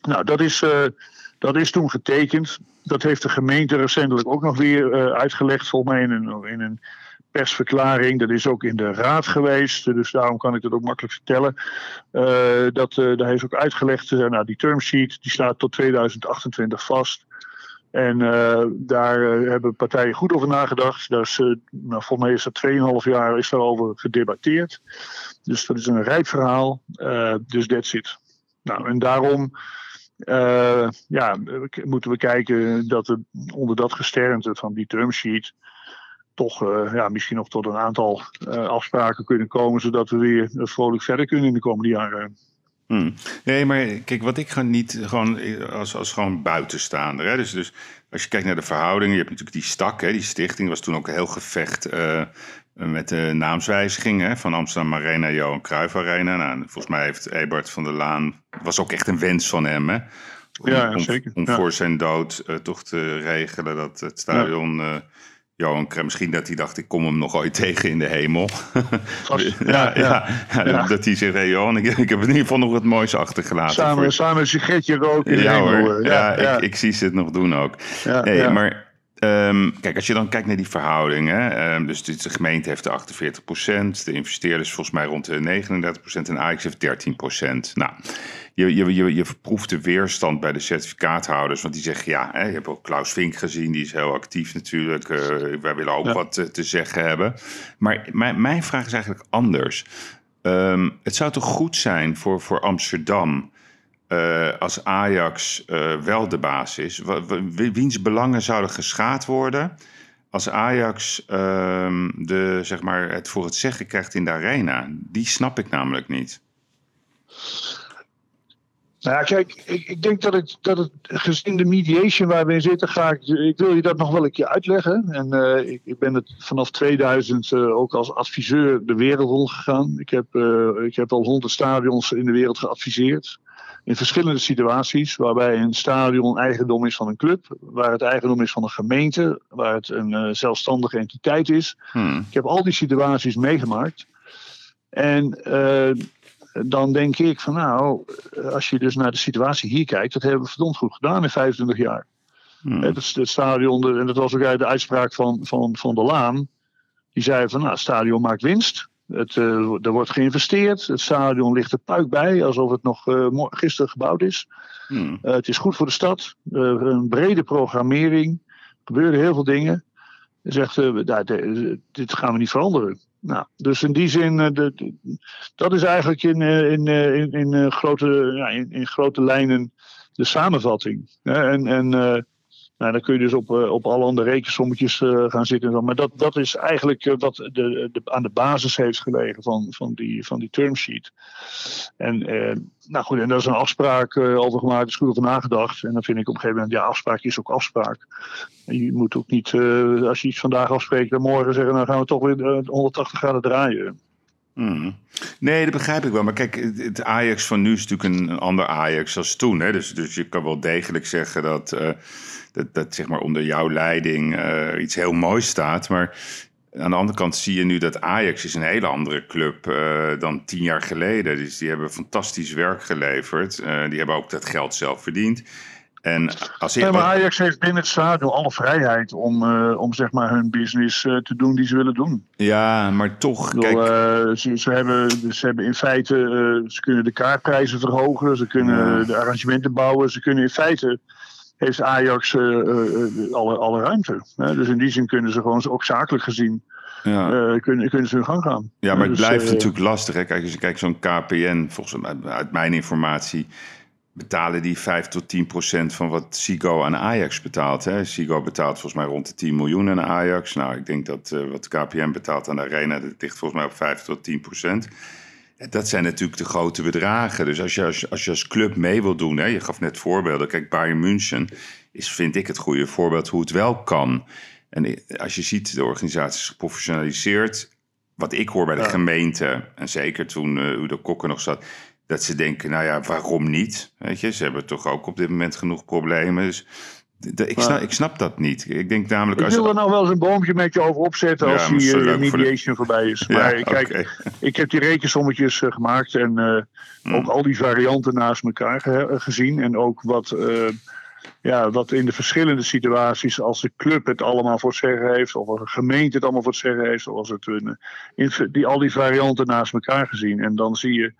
Nou, dat is, dat is toen getekend dat heeft de gemeente recentelijk ook nog weer uh, uitgelegd, volgens mij in een, in een persverklaring. Dat is ook in de raad geweest, dus daarom kan ik dat ook makkelijk vertellen. Uh, dat, uh, daar heeft ook uitgelegd, nou, die term sheet die staat tot 2028 vast. En daar hebben partijen goed over nagedacht. Daar is, nou, volgens mij is dat 2,5 jaar is daarover gedebatteerd. Dus dat is een rijp verhaal. dus that's it. Nou, en daarom uh, ja, moeten we kijken dat we onder dat gesternte van die term sheet toch uh, ja, misschien nog tot een aantal uh, afspraken kunnen komen, zodat we weer vrolijk verder kunnen in de komende jaren. Hmm. Nee, maar kijk, wat ik gewoon niet gewoon als, als gewoon buitenstaander. Hè? Dus, dus als je kijkt naar de verhoudingen, je hebt natuurlijk die stak, hè, die stichting was toen ook heel gevecht met de naamswijziging hè, van Amsterdam Arena, Johan Cruijff Arena. Nou, volgens mij heeft Ebert van der Laan, was ook echt een wens van hem, hè? Om, ja, zeker. Om, voor zijn dood uh, toch te regelen dat het stadion... Ja. Uh, Johan Cruijff, misschien dat hij dacht, ik kom hem nog ooit tegen in de hemel. ja, ja, ja, Dat hij zegt, hey Johan, ik, ik, heb in ieder geval nog wat moois achtergelaten. Samen, voor... samen een sigaretje roken in de hemel. Hoor. Ja, ik, ik, zie ze het nog doen ook. nee, maar Um, kijk, als je dan kijkt naar die verhoudingen, um, dus de gemeente heeft de 48%, de investeerders volgens mij rond de 39% en Ajax heeft 13%. Nou, je, je, je, je proeft de weerstand bij de certificaathouders, want die zeggen ja, hè, je hebt ook Klaus Vink gezien, die is heel actief natuurlijk. Uh, wij willen ook wat te, te, zeggen hebben. Maar mijn, mijn vraag is eigenlijk anders. Um, het zou toch goed zijn voor, voor Amsterdam als Ajax wel de baas is? Wiens belangen zouden geschaad worden als Ajax ehm, de, zeg maar, het voor het zeggen krijgt in de arena? Die snap ik namelijk niet. Nou ja, kijk, ik, ik denk dat het, dat het gezien de mediation waar we in zitten, ga ik, ik wil je dat nog wel een keer uitleggen. En uh, ik, ik, ben het vanaf 2000 uh, eh, ook als adviseur de wereld rondgegaan. Ik heb, ik heb al honderd stadions in de wereld geadviseerd. In verschillende situaties, waarbij een stadion eigendom is van een club, waar het eigendom is van een gemeente, waar het een zelfstandige entiteit is. Hmm. Ik heb al die situaties meegemaakt. En dan denk ik van nou, als je dus naar de situatie hier kijkt, dat hebben we verdomd goed gedaan in 25 jaar. Hmm. Het, het, stadion, en dat was ook uit de uitspraak van, van, van de Laan, die zei van nou, het stadion maakt winst. Het, uh, er wordt geïnvesteerd. Het stadion ligt er puik bij, alsof het nog uh, gisteren gebouwd is. Hmm. Uh, het is goed voor de stad. een brede programmering. Er gebeuren heel veel dingen. Zegt, dit gaan we niet veranderen. Nou, dus in die zin, de, dat is eigenlijk in, in, in, in, grote, ja, in, in, grote lijnen de samenvatting. en en nou, dan kun je dus op, op alle andere rekensommetjes gaan zitten. Maar dat, dat is eigenlijk wat de, de, aan de basis heeft gelegen van, van, die, van die termsheet. En, nou goed, en daar is een afspraak over gemaakt, is goed over nagedacht. En dan vind ik op een gegeven moment, ja, afspraak is ook afspraak. Je moet ook niet, uh, als je iets vandaag afspreekt, dan morgen zeggen, dan gaan we toch weer 180 graden draaien. Hmm. Nee, dat begrijp ik wel. Maar kijk, het Ajax van nu is natuurlijk een, ander Ajax als toen. Hè? Dus, dus je kan wel degelijk zeggen dat, uh, dat, dat zeg maar onder jouw leiding uh, iets heel moois staat. Maar aan de andere kant zie je nu dat Ajax is een hele andere club uh, dan tien jaar geleden. Dus die hebben fantastisch werk geleverd. die hebben ook dat geld zelf verdiend. En als maar Ajax heeft binnen het stadion alle vrijheid om, uh, om zeg maar hun business uh, te doen die ze willen doen. Ja, maar toch. Bedoel, kijk... Uh, ze, ze, hebben, ze hebben in feite, ze kunnen de kaartprijzen verhogen, ze kunnen ja. de arrangementen bouwen, ze kunnen in feite heeft Ajax alle, alle ruimte. Hè? Dus in die zin kunnen ze gewoon ook zakelijk gezien ja. kunnen, kunnen ze hun gang gaan. Ja, maar het dus, blijft natuurlijk lastig. Hè? Kijk, als je kijkt zo'n KPN, volgens mij uit mijn informatie betalen die 5 tot 10 procent van wat Sigo aan Ajax betaalt. Hè? Sigo betaalt volgens mij rond de 10 miljoen aan Ajax. Nou, ik denk dat uh, wat KPN betaalt aan de Arena, dat ligt volgens mij op 5 tot 10 procent. Dat zijn natuurlijk de grote bedragen. Dus als je als, als, je als club mee wil doen, hè, je gaf net voorbeelden. Kijk, Bayern München is, vind ik, het goede voorbeeld hoe het wel kan. En als je ziet, de organisatie is geprofessionaliseerd. Wat ik hoor bij de gemeente, en zeker toen uh, Udo Kokker nog zat dat ze denken, nou ja, waarom niet? Weet je, ze hebben toch ook op dit moment genoeg problemen. Dus ik, snap, ik snap dat niet. Ik denk namelijk. Ik wil er nou wel eens een boompje met je over opzetten als die uh, mediation voor voorbij is. Maar ja, kijk, ik heb die rekensommetjes uh, gemaakt en uh, ook al die varianten naast elkaar ge gezien. En ook wat, ja, wat in de verschillende situaties, als de club het allemaal voor het zeggen heeft, of als een gemeente het allemaal voor het zeggen heeft, of als het die, al die varianten naast elkaar gezien. En dan zie je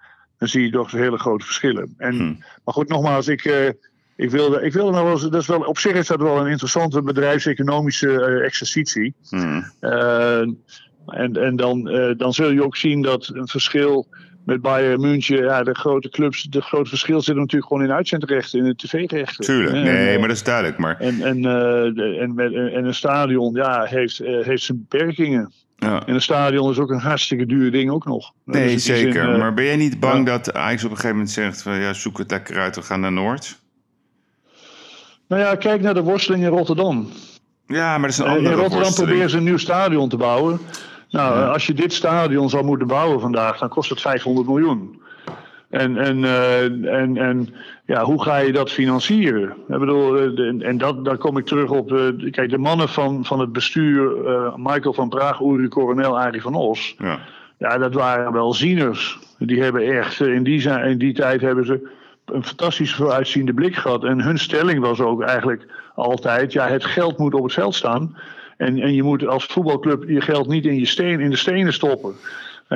dan zie je toch hele grote verschillen. En, hmm. Maar goed, nogmaals, ik, uh, ik wilde, ik wilde nog wel eens, dat is wel, op zich is dat wel een interessante bedrijfseconomische uh, exercitie. Hmm. Uh, en en dan, dan zul je ook zien dat een verschil met Bayern München, ja, de grote clubs, de grote verschil zit natuurlijk gewoon in uitzendrechten, in de tv-rechten. Tuurlijk, nee, maar dat is duidelijk. Maar... En, en, en, met, en een stadion ja, heeft, heeft zijn beperkingen. Ja. En een stadion is ook een hartstikke duur ding ook nog. Nee, dus zeker. Eh, maar ben jij niet bang dat Ajax op een gegeven moment zegt... van ja, zoek het lekker uit, we gaan naar Noord? Nou ja, kijk naar de worsteling in Rotterdam. Ja, maar dat is een andere In Rotterdam proberen ze een nieuw stadion te bouwen. Nou, als je dit stadion zou moeten bouwen vandaag, dan kost het 500 miljoen. En, en, uh, en, en ja, hoe ga je dat financieren? Ik bedoel, eh, en dat, daar kom ik terug op. Uh, kijk, de mannen van, van het bestuur, Michael van Praag, Uri Coronel, Arie van Os. Ja. ja, dat waren wel zieners. Die hebben echt, in die, in die tijd hebben ze een fantastisch vooruitziende blik gehad. En hun stelling was ook eigenlijk altijd: ja, het geld moet op het veld staan. En, en je moet als voetbalclub je geld niet in, je steen, in de stenen stoppen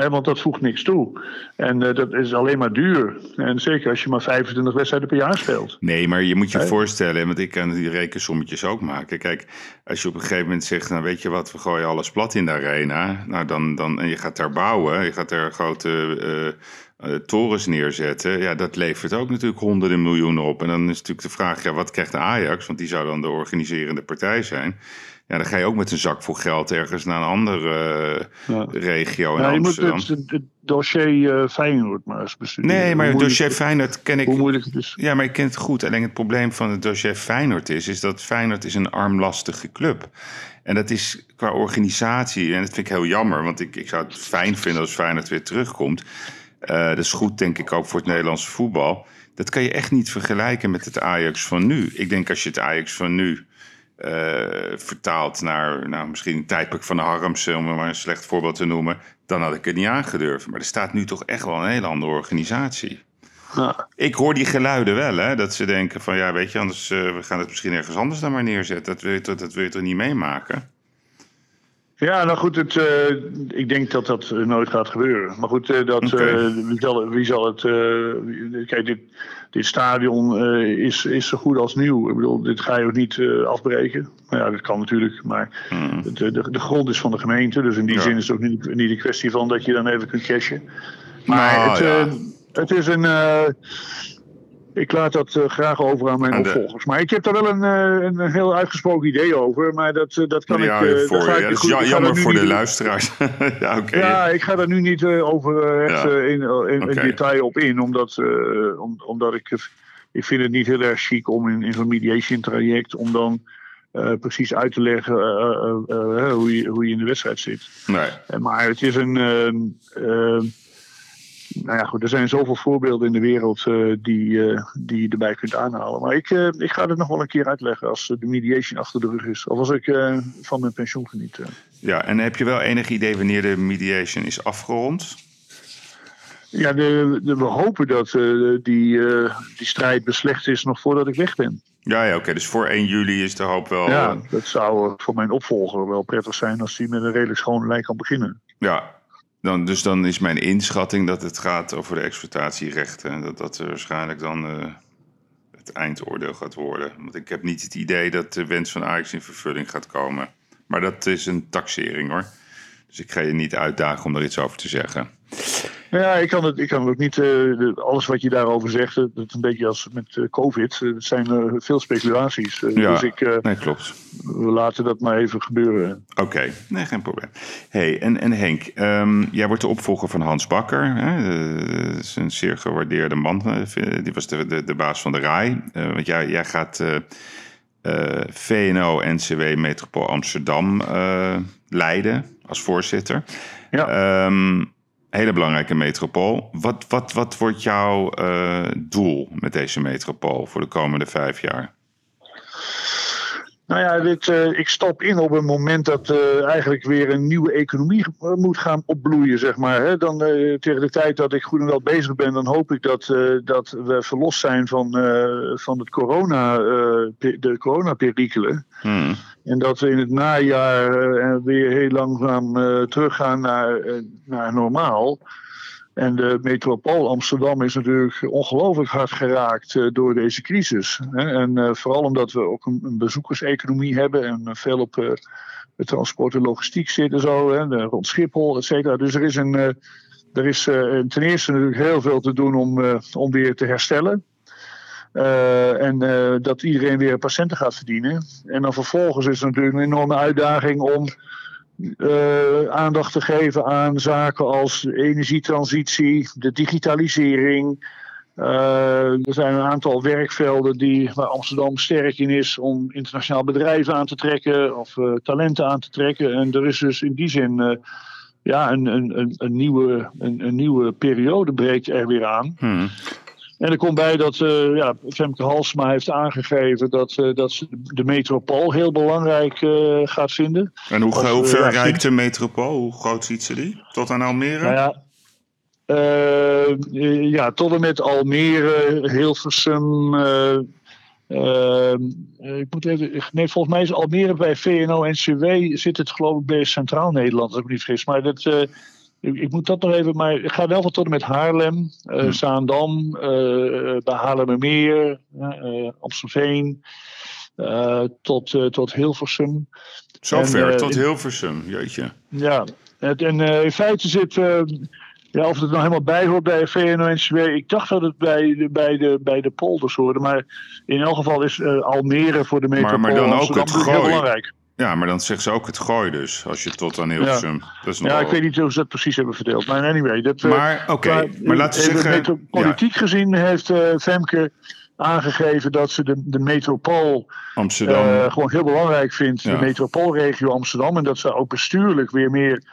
want dat voegt niks toe. En uh, dat is alleen maar duur. En zeker als je maar 25 wedstrijden per jaar speelt. Nee, maar je moet je voorstellen, want ik kan die rekensommetjes ook maken. Kijk, als je op een gegeven moment zegt, nou weet je wat, we gooien alles plat in de arena. Nou, dan, dan, en je gaat daar bouwen, je gaat daar grote uh, torens neerzetten, ja, dat levert ook natuurlijk honderden miljoenen op. En dan is natuurlijk de vraag, ja, wat krijgt de Ajax? Want die zou dan de organiserende partij zijn. Ja, dan ga je ook met een zak vol geld ergens naar een andere regio in ja, je. Moet het, het dossier uh, Feyenoord maar eens bestuderen. Nee, maar het dossier Feyenoord ken ik... Hoe moeilijk het is. Ja, maar ik ken het goed. Alleen het probleem van het dossier Feyenoord is... is dat Feyenoord is een armlastige club. En dat is qua organisatie... en dat vind ik heel jammer... want ik, ik zou het fijn vinden als Feyenoord weer terugkomt. Uh, dat is goed, denk ik, ook voor het Nederlandse voetbal. Dat kan je echt niet vergelijken met het Ajax van nu. Ik denk als je het Ajax van nu vertaald naar nou, misschien een tijdperk van de Harms, om maar een slecht voorbeeld te noemen, dan had ik het niet aangedurfd. Maar er staat nu toch echt wel een hele andere organisatie. Ja. Ik hoor die geluiden wel, hè, dat ze denken van ja, weet je, anders uh, we gaan het misschien ergens anders dan maar neerzetten. Dat wil je, dat wil je toch niet meemaken? Ja, nou goed, het, uh, ik denk dat dat nooit gaat gebeuren. Maar goed, uh, dat, okay. uh, wie, zal, wie, zal, het. kijk, dit, dit stadion is, is zo goed als nieuw. Ik bedoel, dit ga je ook niet afbreken. Maar ja, dat kan natuurlijk. Maar mm. de, de, de, grond is van de gemeente. Dus in die ja. zin is het ook niet, niet een kwestie van dat je dan even kunt cashen. Maar nou, het, ja. het is een ik laat dat uh, graag over aan mijn aan opvolgers. Maar ik heb daar wel een, uh, een heel uitgesproken idee over. Maar dat, uh, dat kan ja, ik. Voor, ja, jammer voor de niet... luisteraars. ja, okay. ja, ik ga daar nu niet over echt in, in, okay. in, detail op in. Omdat, om, omdat ik. Ik vind het niet heel erg chic om in, in zo'n mediation traject. om dan. precies uit te leggen hoe, je, hoe je in de wedstrijd zit. Nee. maar het is een nou ja, goed, er zijn zoveel voorbeelden in de wereld uh, die, uh, die je erbij kunt aanhalen. Maar ik, uh, ik ga het nog wel een keer uitleggen als de mediation achter de rug is. Of als ik van mijn pensioen geniet. Ja, en heb je wel enig idee wanneer de mediation is afgerond? Ja, de, de, we hopen dat die, die strijd beslecht is nog voordat ik weg ben. Ja, ja oké. Dus voor 1 juli is de hoop wel... Ja, dat zou voor mijn opvolger wel prettig zijn als hij met een redelijk schone lijn kan beginnen. Ja, dan, dus dan is mijn inschatting dat het gaat over de exploitatierechten. En dat dat waarschijnlijk dan uh, het eindoordeel gaat worden. Want ik heb niet het idee dat de wens van Ajax in vervulling gaat komen. Maar dat is een taxering hoor. Dus ik ga je niet uitdagen om er iets over te zeggen. Ja, ik kan het, ik kan het ook niet. Uh, alles wat je daarover zegt, dat is een beetje als met uh, COVID. Het zijn veel speculaties. ja, dus ik, nee, klopt. We laten dat maar even gebeuren. Oké, okay. nee, geen probleem. hey, en, en Henk, um, jij wordt de opvolger van Hans Bakker. Hè? Dat is een zeer gewaardeerde man. Die was de, de, de baas van de RAI. want jij, jij gaat VNO-NCW Metropool Amsterdam leiden als voorzitter. Ja. Um, hele belangrijke metropool. Wat, wat, wat wordt jouw uh, doel met deze metropool voor de komende vijf jaar? Nou ja, dit, uh, ik stap in op een moment dat uh, eigenlijk weer een nieuwe economie moet gaan opbloeien, zeg maar. Hè. Dan, tegen de tijd dat ik goed en wel bezig ben, dan hoop ik dat, dat we verlost zijn van, van het corona, de coronaperikelen. Hmm. En dat we in het najaar weer heel langzaam teruggaan naar, naar normaal. En de metropool Amsterdam is natuurlijk ongelooflijk hard geraakt door deze crisis. En vooral omdat we ook een, bezoekerseconomie hebben en veel op transport en logistiek zitten zo, rond Schiphol, et cetera. Dus er is, een, er is ten eerste natuurlijk heel veel te doen om, om weer te herstellen. En dat iedereen weer patiënten gaat verdienen. En dan vervolgens is het natuurlijk een enorme uitdaging om uh, aandacht te geven aan zaken als energietransitie, de digitalisering. er zijn een aantal werkvelden die, waar Amsterdam sterk in is om internationaal bedrijven aan te trekken of talenten aan te trekken. En er is dus in die zin ja, een, een, een, nieuwe, een, een, nieuwe periode breekt er weer aan. Hmm. En er komt bij dat uh, ja, Femke Halsma heeft aangegeven dat, uh, dat ze de metropool heel belangrijk uh, gaat vinden. En hoe, ver ja, reikt de metropool? Hoe groot ziet ze die? Tot aan Almere? Nou ja, ja, tot en met Almere, Hilversum. ik moet even, nee, volgens mij is Almere bij VNO-NCW zit het geloof ik bij Centraal Nederland, als ik me niet vergis. Maar dat, ik, moet dat nog even, maar ik ga wel van tot en met Haarlem, uh, hmm. Zaandam, uh, bij Haarlemmermeer, uh, Amstelveen, tot, tot Hilversum. Zo ver, tot Hilversum, jeetje. Ja, en in feite zit Ja, of het nou helemaal bij hoort bij VNO-NCW. Ik dacht dat het bij de, bij de, bij de polders hoorde. Maar in elk geval is uh, Almere voor de metropool maar, maar dan ook het heel belangrijk. Ja, maar dan zeggen ze ook het gooi dus. Als je tot aan Hilversum... Ja, dat is ja ik weet niet hoe ze dat precies hebben verdeeld. Maar anyway. Dat, maar oké, okay, maar, maar laten we zeggen... Politiek ja. gezien heeft uh, Femke aangegeven dat ze de, de metropool Amsterdam. Uh, gewoon heel belangrijk vindt. Ja. De metropoolregio Amsterdam. En dat ze ook bestuurlijk weer meer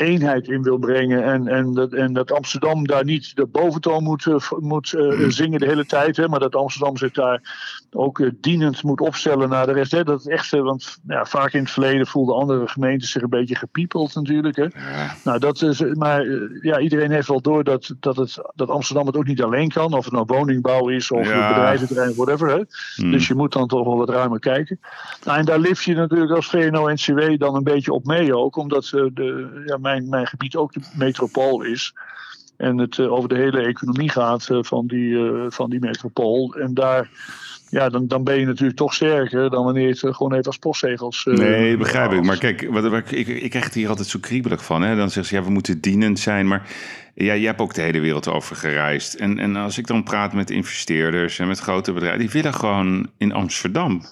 eenheid in wil brengen. En, en, dat, en dat Amsterdam daar niet de boventoon moet, uh, moet uh, zingen de hele tijd. Hè, maar dat Amsterdam zich daar ook uh, dienend moet opstellen naar de rest. Hè, dat echt, want ja, vaak in het verleden voelden andere gemeenten zich een beetje gepiepeld natuurlijk. Hè. Ja. Nou, dat is, maar ja, iedereen heeft wel door dat, dat, het, dat Amsterdam het ook niet alleen kan. Of het nou woningbouw is of Ja. bedrijventerrein, whatever. Hè. Hmm. Dus je moet dan toch wel wat ruimer kijken. Nou, en daar lift je natuurlijk als VNO-NCW dan een beetje op mee ook. Omdat eh, de, ja, mijn, mijn gebied ook de metropool is. En het eh, over de hele economie gaat eh, van, die, eh, van die metropool. En daar, ja, dan, dan ben je natuurlijk toch sterker dan wanneer je het gewoon even als postzegels. Nee, begrijp ik. Maar kijk, wat, wat- ik, ik krijg het hier altijd zo kriebelig van. Hè? Dan zeggen ze, ja, we moeten dienend zijn. Maar ja, je hebt ook de hele wereld over gereisd. En, en als ik dan praat met investeerders en met grote bedrijven... die willen gewoon in Amsterdam.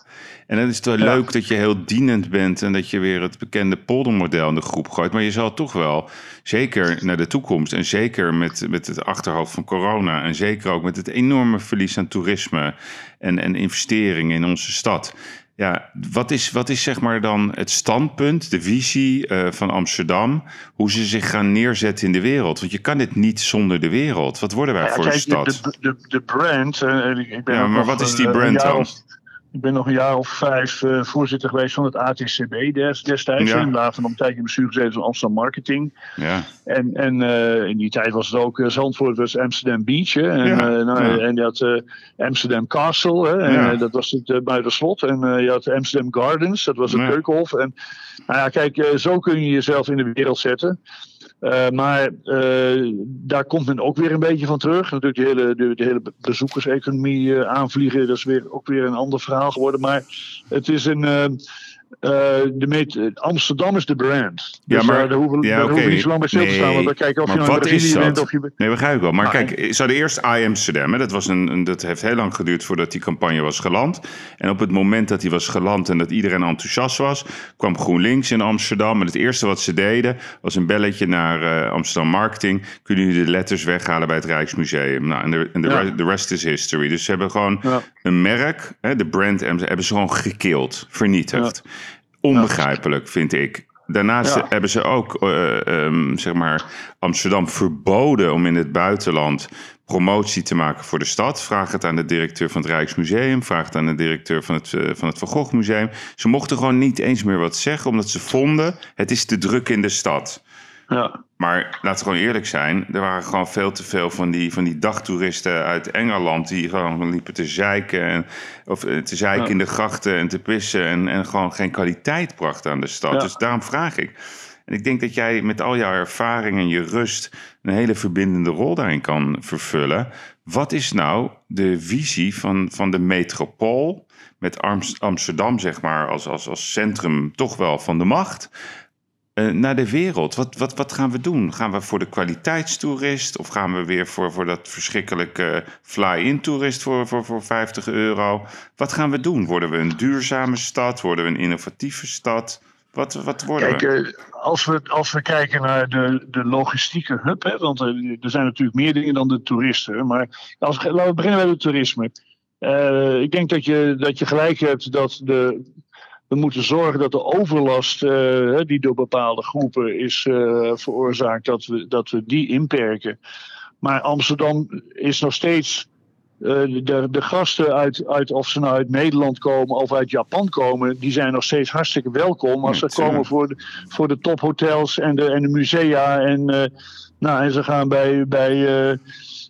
En dan is het wel Ja. leuk dat je heel dienend bent... en dat je weer het bekende poldermodel in de groep gooit. Maar je zal toch wel, zeker naar de toekomst... en zeker met, met het achterhoofd van corona... en zeker ook met het enorme verlies aan toerisme... en, en investeringen in onze stad... Ja, wat is, wat is zeg maar dan het standpunt, de visie eh, van Amsterdam, hoe ze zich gaan neerzetten in de wereld? Want je kan dit niet zonder de wereld. Wat worden wij Ja, voor kijk, een stad? De, de, de brand. eh, ik- ben Ja, maar wat is die eh, brand dan? of- ik ben nog een jaar of vijf eh, voorzitter geweest van het ATCB des, destijds. Ja. En later nog een tijdje in bestuur gezeten van Amsterdam Marketing. Ja, En, en eh, in die tijd was het ook, eh, Zandvoort was Amsterdam Beach. Hè, en, Ja, nou, ja. en je had Amsterdam Castle, hè, en, dat was het uh, buitenslot. En je had Amsterdam Gardens, dat was het. Keukenhof. En nou ja, kijk, zo kun je jezelf in de wereld zetten. Eh, maar eh, daar komt men ook weer een beetje van terug. Natuurlijk de hele, de, hele bezoekerseconomie eh, aanvliegen, dat is weer, ook weer een ander verhaal geworden. Maar het is een. Eh, eh, de met, Amsterdam is de brand. Ja, Dus maar- daar, daar hoeven, ja, daar oké. hoeven we niet zo lang bij stil te staan. Want dan kijken of je nou Brazilië bent of je. nee, begrijp ik wel. Maar Ah, kijk, ze hadden eerst I Amsterdam. Hè? Dat, was een, een- dat heeft heel lang geduurd voordat die campagne was geland. En op het moment dat die was geland en dat iedereen enthousiast was, kwam GroenLinks in Amsterdam. En het eerste wat ze deden was een belletje naar eh, Amsterdam Marketing. Kunnen jullie de letters weghalen bij het Rijksmuseum? Nou, en de, en de, Ja. re- de rest is history. Dus ze hebben gewoon Ja. een merk, hè, de brand hebben ze gewoon gekild, vernietigd. Onbegrijpelijk, vind ik. Daarnaast Ja. hebben ze ook eh, ehm, zeg maar Amsterdam verboden om in het buitenland promotie te maken voor de stad. Vraag het aan de directeur van het Rijksmuseum. Vraag het aan de directeur van het, eh, van het Van Gogh Museum. Ze mochten gewoon niet eens meer wat zeggen, omdat ze vonden het is te druk in de stad. Ja. Maar laten we gewoon eerlijk zijn. Er waren gewoon veel te veel van die, van die dagtoeristen uit Engeland. die gewoon liepen te zeiken. En, of eh, te zeiken Ja. in de grachten en te pissen. En, en gewoon geen kwaliteit brachten aan de stad. Ja. Dus daarom vraag ik. En ik denk dat jij met al jouw ervaring en je rust. een hele verbindende rol daarin kan vervullen. Wat is nou de visie van, van de metropool. met Amsterdam, zeg maar, als, als, als centrum toch wel van de macht eh, naar de wereld. Wat, wat, wat gaan we doen? Gaan we voor de kwaliteitstoerist? Of gaan we weer voor, voor dat verschrikkelijke fly-in toerist voor, voor, voor 50 euro? Wat gaan we doen? Worden we een duurzame stad? Worden we een innovatieve stad? Wat, wat worden Kijk, we? eh, als, we, als we kijken naar de, de logistieke hub, hè, want eh, er zijn natuurlijk meer dingen dan de toeristen. Maar als, laten we beginnen bij het toerisme. Ik denk dat je, dat je gelijk hebt dat de, we moeten zorgen dat de overlast eh, die door bepaalde groepen is eh, veroorzaakt, dat we, dat we die inperken. Maar Amsterdam is nog steeds. eh, de, de gasten uit, uit, of ze nou uit Nederland komen of uit Japan komen, die zijn nog steeds hartstikke welkom als ze komen voor de, voor de tophotels en de, en de musea. En, nou, en ze gaan bij, bij,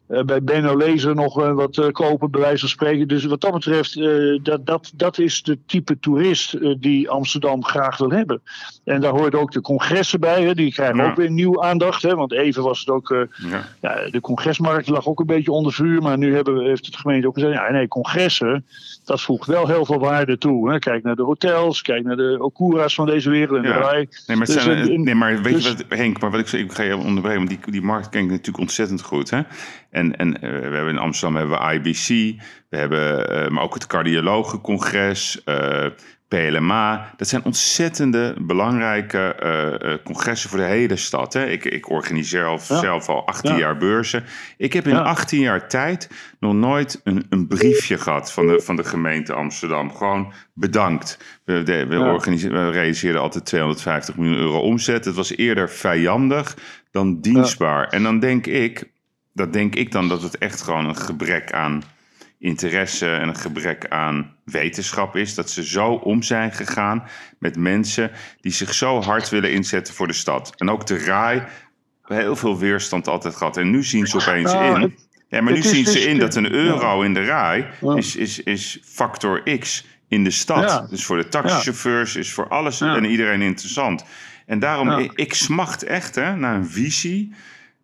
bij Benno Lezer nog uh, wat uh, kopen, bij wijze van spreken. Dus wat dat betreft, dat, dat, dat is de type toerist die Amsterdam graag wil hebben. En daar hoort ook de congressen bij, hè, die krijgen ja. ook weer nieuw aandacht. Hè, want even was het ook, ja. ja. de congresmarkt lag ook een beetje onder vuur. Maar nu hebben, heeft het gemeente ook gezegd, ja nee, congressen, dat voegt wel heel veel waarde toe. Hè. Kijk naar de hotels, kijk naar de Okura's van deze wereld en de rij. Nee, maar, dus, zijn, nee, maar weet dus, je wat, Henk, maar wat ik, ik ga je onderbreken, want die, die markt ken ik natuurlijk ontzettend goed. Hè? En, en uh, we hebben in Amsterdam hebben we IBC, we hebben uh, maar ook het cardiologencongres, uh, PLMA. Dat zijn ontzettende belangrijke congressen voor de hele stad. Hè? Ik, ik organiseer al, ja. zelf al 18 ja. jaar beurzen. Ik heb in ja. 18 jaar tijd nog nooit een, een briefje gehad van de, van de gemeente Amsterdam. Gewoon bedankt. We, de, we, we realiseerden altijd 250 miljoen euro omzet. Het was eerder vijandig dan dienstbaar. En dan denk ik, dat denk ik dan dat het echt gewoon een gebrek aan interesse en een gebrek aan wetenschap is. Dat ze zo om zijn gegaan met mensen die zich zo hard willen inzetten voor de stad. En ook de RAI heel veel weerstand altijd gehad. En nu zien ze opeens nou, in. Ja, maar nu zien ze dus in dat een euro in de RAI is, is, is factor X in de stad. Ja. Dus voor de taxichauffeurs is voor alles en iedereen interessant. En daarom, ik, ik smacht echt hè, naar een visie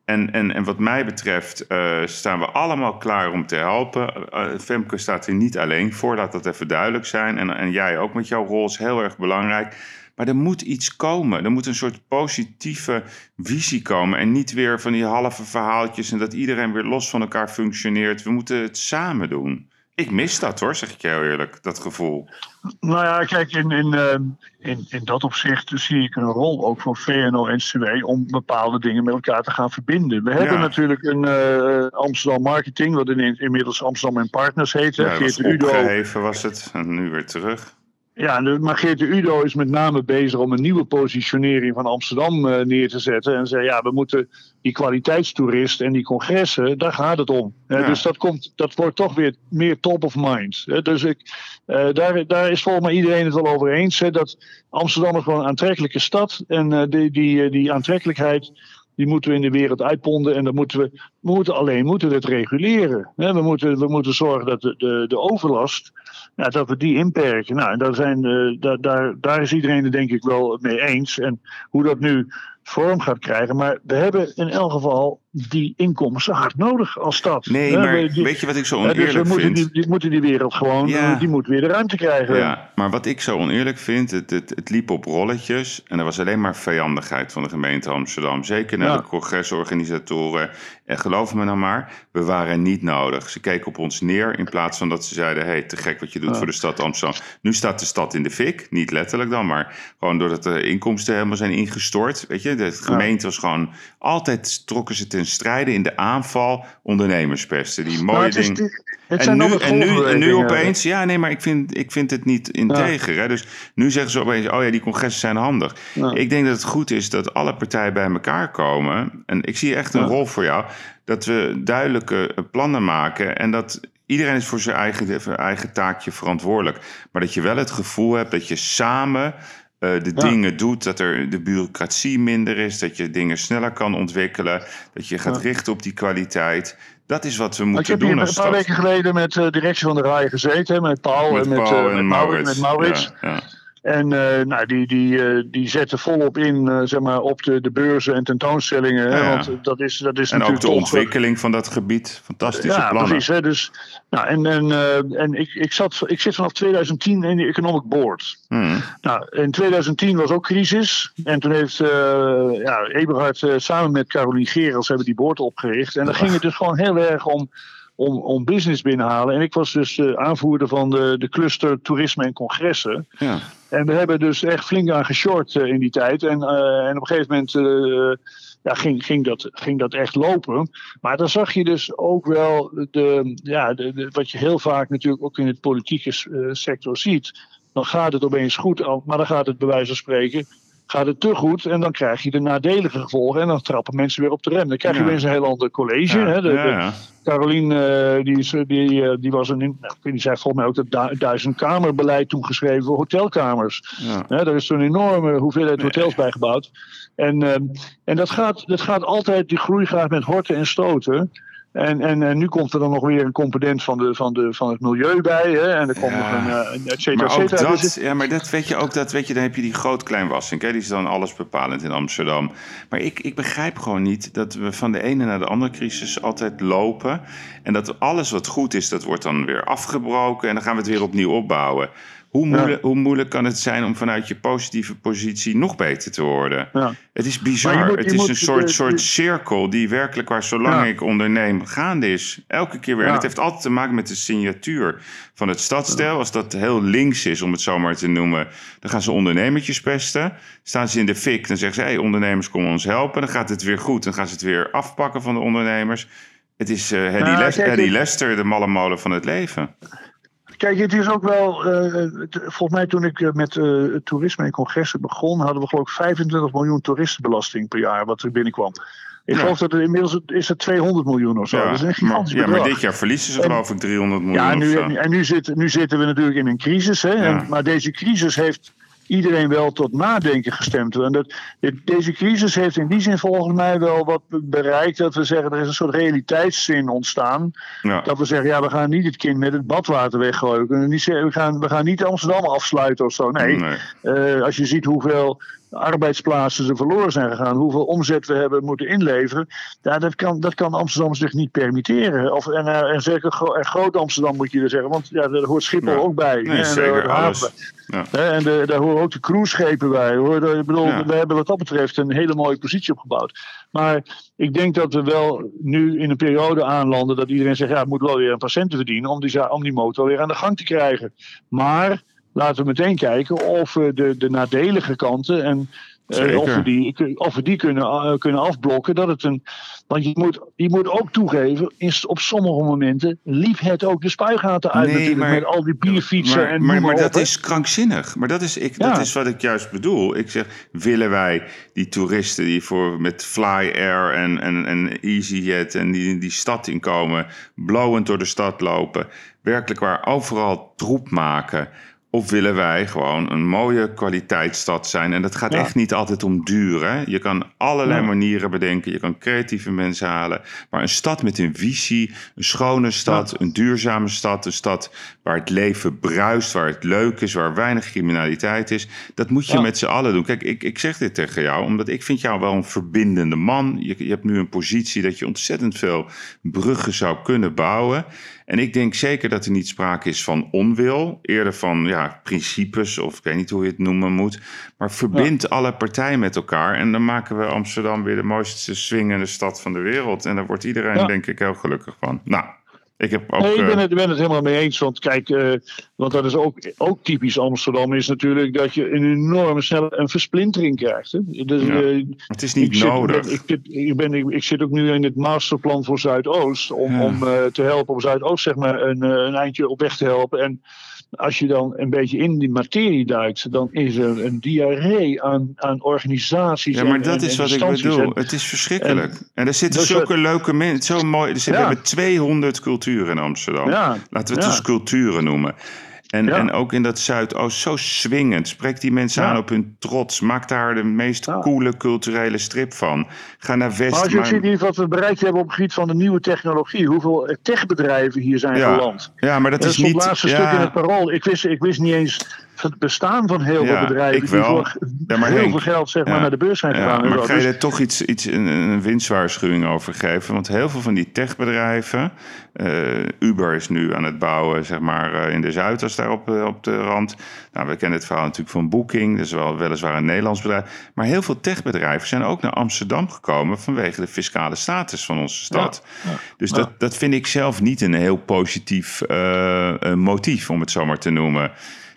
en, en, en wat mij betreft uh, staan we allemaal klaar om te helpen. Uh, Femke staat hier niet alleen voor, laat dat even duidelijk zijn. En, en jij ook met jouw rol is heel erg belangrijk. Maar er moet iets komen. Er moet een soort positieve visie komen. En niet weer van die halve verhaaltjes en dat iedereen weer los van elkaar functioneert. We moeten het samen doen. Ik mis dat hoor, zeg ik heel eerlijk, dat gevoel. Nou ja, kijk, in, in, uh, in, in dat opzicht zie ik een rol ook van VNO-NCW om bepaalde dingen met elkaar te gaan verbinden. We ja. hebben natuurlijk een uh, Amsterdam Marketing, wat in, inmiddels Amsterdam en Partners heet. Ja, Geert Udo. Opgeheven was het, en nu weer terug. Ja, maar Geerte Udo is met name bezig om een nieuwe positionering van Amsterdam uh, neer te zetten. En zei, ja, we moeten die kwaliteitstoerist en die congressen, daar gaat het om. Ja. Uh, dus dat, komt, dat wordt toch weer meer top of mind. Uh, dus ik, daar, daar is volgens mij iedereen het wel over eens. Dat Amsterdam is gewoon een aantrekkelijke stad. En die, die, die aantrekkelijkheid die moeten we in de wereld uitponden. En dan moeten we, we moeten alleen moeten we het reguleren. We moeten, we moeten zorgen dat de, de, de overlast, ja, dat we die inperken. Nou, daar, zijn, uh, daar, daar, daar is iedereen het denk ik wel mee eens. En hoe dat nu vorm gaat krijgen. Maar we hebben in elk geval die inkomsten hard nodig als stad. Nee, maar weet je wat ik zo oneerlijk dus we moeten vind? Die, die, moeten die wereld gewoon, ja. die moet weer de ruimte krijgen. Ja, maar wat ik zo oneerlijk vind, het, het, het, liep op rolletjes en er was alleen maar vijandigheid van de gemeente Amsterdam. Zeker naar ja. de congresorganisatoren. En geloof me nou maar, we waren niet nodig. Ze keken op ons neer in plaats van dat ze zeiden, hey, te gek wat je doet ja. voor de stad Amsterdam. Nu staat de stad in de fik, niet letterlijk dan, maar gewoon doordat de inkomsten helemaal zijn ingestort. Weet je, de gemeente was gewoon, altijd trokken ze ten strijden in de aanval ondernemerspesten. Die mooie dingen. En nu, en, nu, en nu opeens, ja, nee, maar ik vind, ik vind het niet integer. Ja. Hè? Dus nu zeggen ze opeens, oh ja, die congressen zijn handig. Ja. Ik denk dat het goed is dat alle partijen bij elkaar komen. En ik zie echt een ja. rol voor jou. Dat we duidelijke plannen maken en dat iedereen is voor zijn eigen, eigen taakje verantwoordelijk. Maar dat je wel het gevoel hebt dat je samen uh, de ja. dingen doet, dat er de bureaucratie minder is, dat je dingen sneller kan ontwikkelen, dat je gaat ja. richten op die kwaliteit. Dat is wat we moeten doen. Ik heb hier een paar weken geleden met de directie van de RAI gezeten, met Paul met en met, Paul uh, met, Maurits. Met Maurits. Ja, en uh, nou, die, die, uh, die zetten volop in uh, zeg maar, op de, de beurzen en tentoonstellingen. Hè, ja. Want dat is, dat is en natuurlijk ook de ontwikkeling van dat gebied. Fantastische ja, plannen. precies. Hè, dus, nou, en en, en ik, ik, zat, ik zit vanaf 2010 in de Economic Board. Hmm. Nou, in 2010 was ook crisis. En toen heeft ja, Eberhard samen met Caroline Gerels hebben die board opgericht. En dan ging het dus gewoon heel erg om om, om business binnenhalen. En ik was dus uh, aanvoerder van de, de cluster toerisme en congressen. Ja. En we hebben dus echt flink aan geshort uh, in die tijd. En, uh, en op een gegeven moment ja, ging, ging, dat, ging dat echt lopen. Maar dan zag je dus ook wel de, ja, de, de, wat je heel vaak natuurlijk ook in het politieke sector ziet. Dan gaat het opeens goed, maar dan gaat het bij wijze van spreken gaat het te goed en dan krijg je de nadelige gevolgen en dan trappen mensen weer op de rem. Dan krijg je ja. weer eens een heel ander college. Ja, hè? De, de Caroline, uh, die, is, die, uh, die was een, nou, die zei volgens mij ook het du duizendkamerbeleid toen geschreven voor hotelkamers. Hè, er is een enorme hoeveelheid nee. hotels bijgebouwd. En, uh, en dat, gaat, dat gaat altijd, die groei gaat met horten en stoten. En, en, en nu komt er dan nog weer een component van, de, van, de, van het milieu bij. Hè? En er komt nog een, uh, et cetera, maar ook et dat, Dus- ja, maar dat weet je ook, dat weet je, dan heb je die groot-kleinwassing. Die is dan alles bepalend in Amsterdam. Maar ik, ik begrijp gewoon niet dat we van de ene naar de andere crisis altijd lopen. En dat alles wat goed is, dat wordt dan weer afgebroken. En dan gaan we het weer opnieuw opbouwen. Hoe moeilijk, hoe moeilijk kan het zijn om vanuit je positieve positie nog beter te worden? Ja. Het is bizar. je moet- het is moet- een soort, je- soort je- cirkel die werkelijk waar zolang Ja. ik onderneem gaande is. Elke keer weer. En het heeft altijd te maken met de signatuur van het stadsdeel. Als dat heel links is, om het zo maar te noemen, dan gaan ze ondernemertjes pesten. Staan ze in de fik, dan zeggen ze: hey, ondernemers, kom ons helpen. Dan gaat het weer goed, dan gaan ze het weer afpakken van de ondernemers. Het is eh Hedy, Nou, Les- kijk, Hedy het- Lester, de malle molen van het leven. Kijk, het is ook wel. eh, volgens mij, toen ik eh, met eh, het toerisme en congressen begon, hadden we geloof ik 25 miljoen toeristenbelasting per jaar wat er binnenkwam. Ik Ja. geloof dat er inmiddels is het 200 miljoen of zo. dat is een maar, gigantisch ja, maar bedrag. dit jaar verliezen ze En- geloof ik 300 miljoen Ja, nu, en, en nu, zit, nu zitten we natuurlijk in een crisis. Hè? En- Ja. maar deze crisis heeft iedereen wel tot nadenken gestemd. En dat, deze crisis heeft in die zin volgens mij wel wat bereikt. Dat we zeggen, er is een soort realiteitszin ontstaan. Ja. Dat we zeggen, ja, we gaan niet het kind met het badwater weggooien. We gaan, we gaan niet Amsterdam afsluiten of zo. Nee, Nee. eh, als je ziet hoeveel arbeidsplaatsen er verloren zijn gegaan, hoeveel omzet we hebben moeten inleveren, ja, dat, kan, dat kan Amsterdam zich niet permitteren. Of, en, eh, en zeker groot Amsterdam moet je er zeggen, want ja, daar hoort Schiphol Ja. ook bij. Nee, En zeker, alles. bij. Ja. En de, daar horen ook de cruiseschepen bij. Hoor. Ik bedoel, Ja. we hebben wat dat betreft een hele mooie positie opgebouwd. Maar ik denk dat we wel nu in een periode aanlanden dat iedereen zegt, ja, het moet wel weer een patiënten verdienen om die, om die motor weer aan de gang te krijgen. Maar laten we meteen kijken of we de, de nadelige kanten en eh, of we die, of we die kunnen, eh, kunnen afblokken. Dat het een, want je moet, je moet ook toegeven, is op sommige momenten liep het ook de spuigaten uit Nee, natuurlijk, maar- met al die bierfietsen Maar, en maar, maar dat is krankzinnig. Maar dat is, ik, Ja. dat is wat ik juist bedoel. Ik zeg, willen wij die toeristen die voor, met Fly Air en, en, en EasyJet en die, die stad inkomen, blowend door de stad lopen, werkelijk waar overal troep maken? Of willen wij gewoon een mooie kwaliteitsstad zijn? En dat gaat Ja. echt niet altijd om duur. Hè? Je kan allerlei Ja. manieren bedenken. Je kan creatieve mensen halen. Maar een stad met een visie, een schone stad, een duurzame stad, een stad waar het leven bruist, waar het leuk is, waar weinig criminaliteit is. Dat moet je met z'n allen doen. Kijk, ik, ik zeg dit tegen jou, omdat ik vind jou wel een verbindende man. Je, je hebt nu een positie dat je ontzettend veel bruggen zou kunnen bouwen. En ik denk zeker dat er niet sprake is van onwil, eerder van ja, principes, of ik weet niet hoe je het noemen moet. Maar verbind alle partijen met elkaar en dan maken we Amsterdam weer de mooiste swingende stad van de wereld. En daar wordt iedereen, Ja. denk ik, heel gelukkig van. Nou, ik heb ook. Nee, ik ben eh, het, ben het helemaal mee eens. Want kijk, eh, want dat is ook, ook typisch Amsterdam, is natuurlijk dat je een enorme snelle een versplintering krijgt. Hè? Dus, Ja, eh, het is niet ik nodig. ik, ben, ik, ik zit ook nu in het masterplan voor Zuidoost. Om, Ja. om te helpen om Zuidoost zeg maar, een, een eindje op weg te helpen. En als je dan een beetje in die materie duikt, dan is er een diarree aan, aan organisaties. Ja, maar en- dat en- is wat ik bedoel. En- Het is verschrikkelijk. En, er zitten zulke leuke mensen. Zo mooi. Er zitten, Ja. We hebben 200 culturen in Amsterdam. Ja, Laten we het ja. dus culturen noemen. En, Ja. en ook in dat Zuidoost, zo swingend. Spreek die mensen Ja. aan op hun trots. Maak daar de meest Ja. coole culturele strip van. Ga naar West. Maar als je maar- ziet wat we bereikt hebben op het gebied van de nieuwe technologie, hoeveel techbedrijven hier zijn geland. Ja, maar dat Dat is is het niet... laatste stuk in het parool. Ik wist, ik wist niet eens het bestaan van heel Ja, veel bedrijven die voor Ja, maar heel Henk, veel geld zeg maar, ja. naar de beurs zijn gegaan. maar ga je Dus- er toch iets, iets een, een winstwaarschuwing over geven? Want heel veel van die techbedrijven, eh, Uber is nu aan het bouwen, zeg maar, eh, in de Zuidas daar op, eh, op de rand. Nou, we kennen het verhaal natuurlijk van Booking, dat is wel weliswaar een Nederlands bedrijf. Maar heel veel techbedrijven zijn ook naar Amsterdam gekomen vanwege de fiscale status van onze stad. Dus. Dat, dat vind ik zelf niet een heel positief motief, om het zo maar te noemen.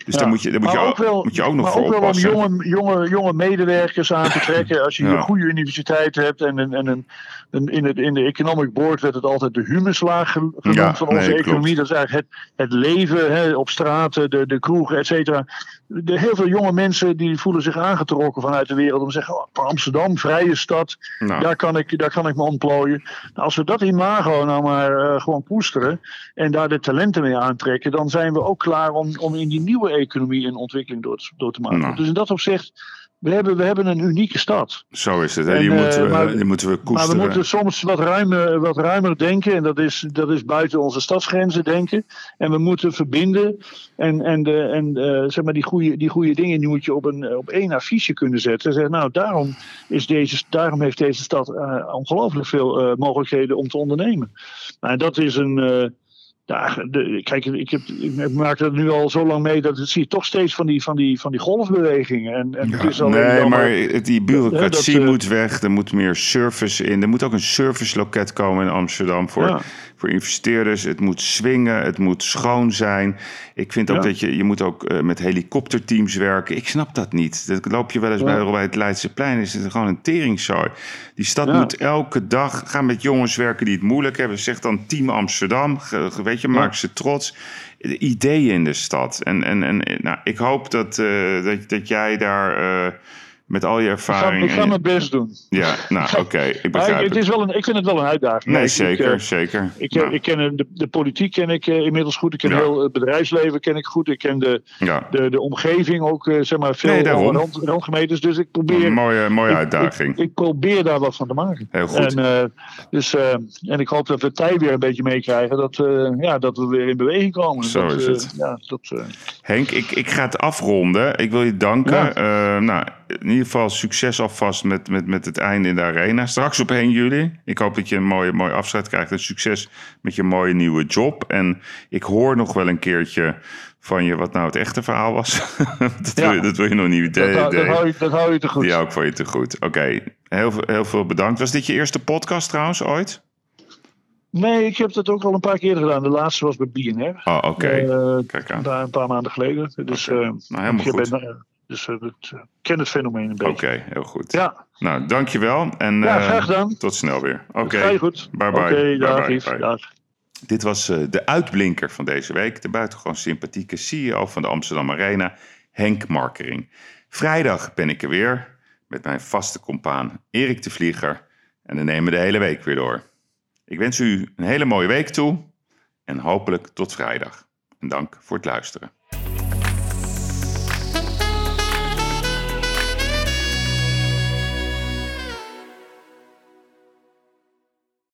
Dus Ja. daar moet je, moet je, ook, wel- moet je ook nog maar voor ook wel om jonge, jonge, jonge medewerkers aan te trekken. Als je Ja. een goede universiteit hebt en, een, en een, een- in, het, in de economic board werd het altijd de humuslaag ge- genoemd Ja, van onze nee, klopt. economie. Dat is eigenlijk het, het leven hè, op straten, de, de kroegen, et cetera. De, heel veel jonge mensen die voelen zich aangetrokken vanuit de wereld om te zeggen: oh, Amsterdam, vrije stad, Nou. daar, kan ik, daar kan ik me ontplooien. Nou, als we dat imago nou maar eh, gewoon koesteren en daar de talenten mee aantrekken, dan zijn we ook klaar om, om in die nieuwe economie een ontwikkeling door te, door te maken. Nou. Dus in dat opzicht We hebben, we hebben een unieke stad. Zo is het. En, die, moeten we, maar, die moeten we koesteren. Maar we moeten soms wat ruimer, wat ruimer denken. En dat is, dat is buiten onze stadsgrenzen denken. En we moeten verbinden. En, en, de, en uh, zeg maar die, goede, die goede dingen die moet je op, een, op één affiche kunnen zetten. En zeggen, nou, daarom, is deze, daarom heeft deze stad uh, ongelooflijk veel uh, mogelijkheden om te ondernemen. Nou, dat is een ja, de, kijk, ik, heb, ik maak het nu al zo lang mee dat het zie je toch steeds van die, van die, van die golfbewegingen. En, en het is nee, maar die bureaucratie dat, moet weg. Er moet meer service in. Er moet ook een serviceloket komen in Amsterdam voor, ja. voor investeerders. Het moet swingen, het moet schoon zijn. Ik vind ook ja. dat je, je moet ook uh, met helikopterteams werken. Ik snap dat niet. Dat loop je wel eens bij, bij het Leidseplein. Is het gewoon een teringzooi. Die stad moet elke dag gaan met jongens werken die het moeilijk hebben. Zeg dan Team Amsterdam. Weet je, maak ze trots. Ideeën in de stad. En, en, en nou, ik hoop dat, uh, dat, dat jij daar uh, met al je ervaring... Ik ga, ik ga mijn best doen. Ja, nou oké, okay, ik begrijp het. Is wel een, ik vind het wel een uitdaging. Nee, ik, zeker, ik, uh, zeker. Ik, nou. ik ken de, de politiek ken ik inmiddels goed. Ik ken ja. heel het bedrijfsleven ken ik goed. Ik ken de, ja. de, de omgeving ook, zeg maar, veel nee, randgemeentes. Dus ik probeer... Een mooie, mooie uitdaging. Ik, probeer daar wat van te maken. Heel goed. En, dus, en ik hoop dat we tij weer een beetje meekrijgen. Dat, ja, dat we weer in beweging komen. Zo dat, is het. ja, dat, Henk, ik, ik ga het afronden. Ik wil je danken. Ja. nou, in ieder geval succes alvast met, met, met het einde in de arena. Straks op 1 juli. Ik hoop dat je een mooie, mooie afscheid krijgt. En succes met je mooie nieuwe job. En ik hoor nog wel een keertje van je wat nou het echte verhaal was. dat, ja. wil je, dat wil je nog niet dat, dat, dat, hou je, dat hou je te goed. Die hou ik voor je te goed. Oké, okay. heel, heel veel bedankt. Was dit je eerste podcast trouwens ooit? Nee, ik heb dat ook al een paar keer gedaan. De laatste was bij BNR. Oh, oké. Okay. Uh, Kijk aan. Daar een paar maanden geleden. Dus, okay. uh, nou, helemaal goed. Ben, dus uh, ik ken het fenomeen een beetje. Oké, okay, heel goed. Ja. Nou, dankjewel. En ja, graag gedaan. tot snel weer. Oké. Okay. goed. Bye bye. Oké, okay, dag, bye, bye, dag. Dit was uh, de uitblinker van deze week. De buitengewoon sympathieke CEO van de Amsterdam Arena, Henk Markering. Vrijdag ben ik er weer met mijn vaste compaan Erik de Vlieger. En dan nemen we de hele week weer door. Ik wens u een hele mooie week toe en hopelijk tot vrijdag. En dank voor het luisteren.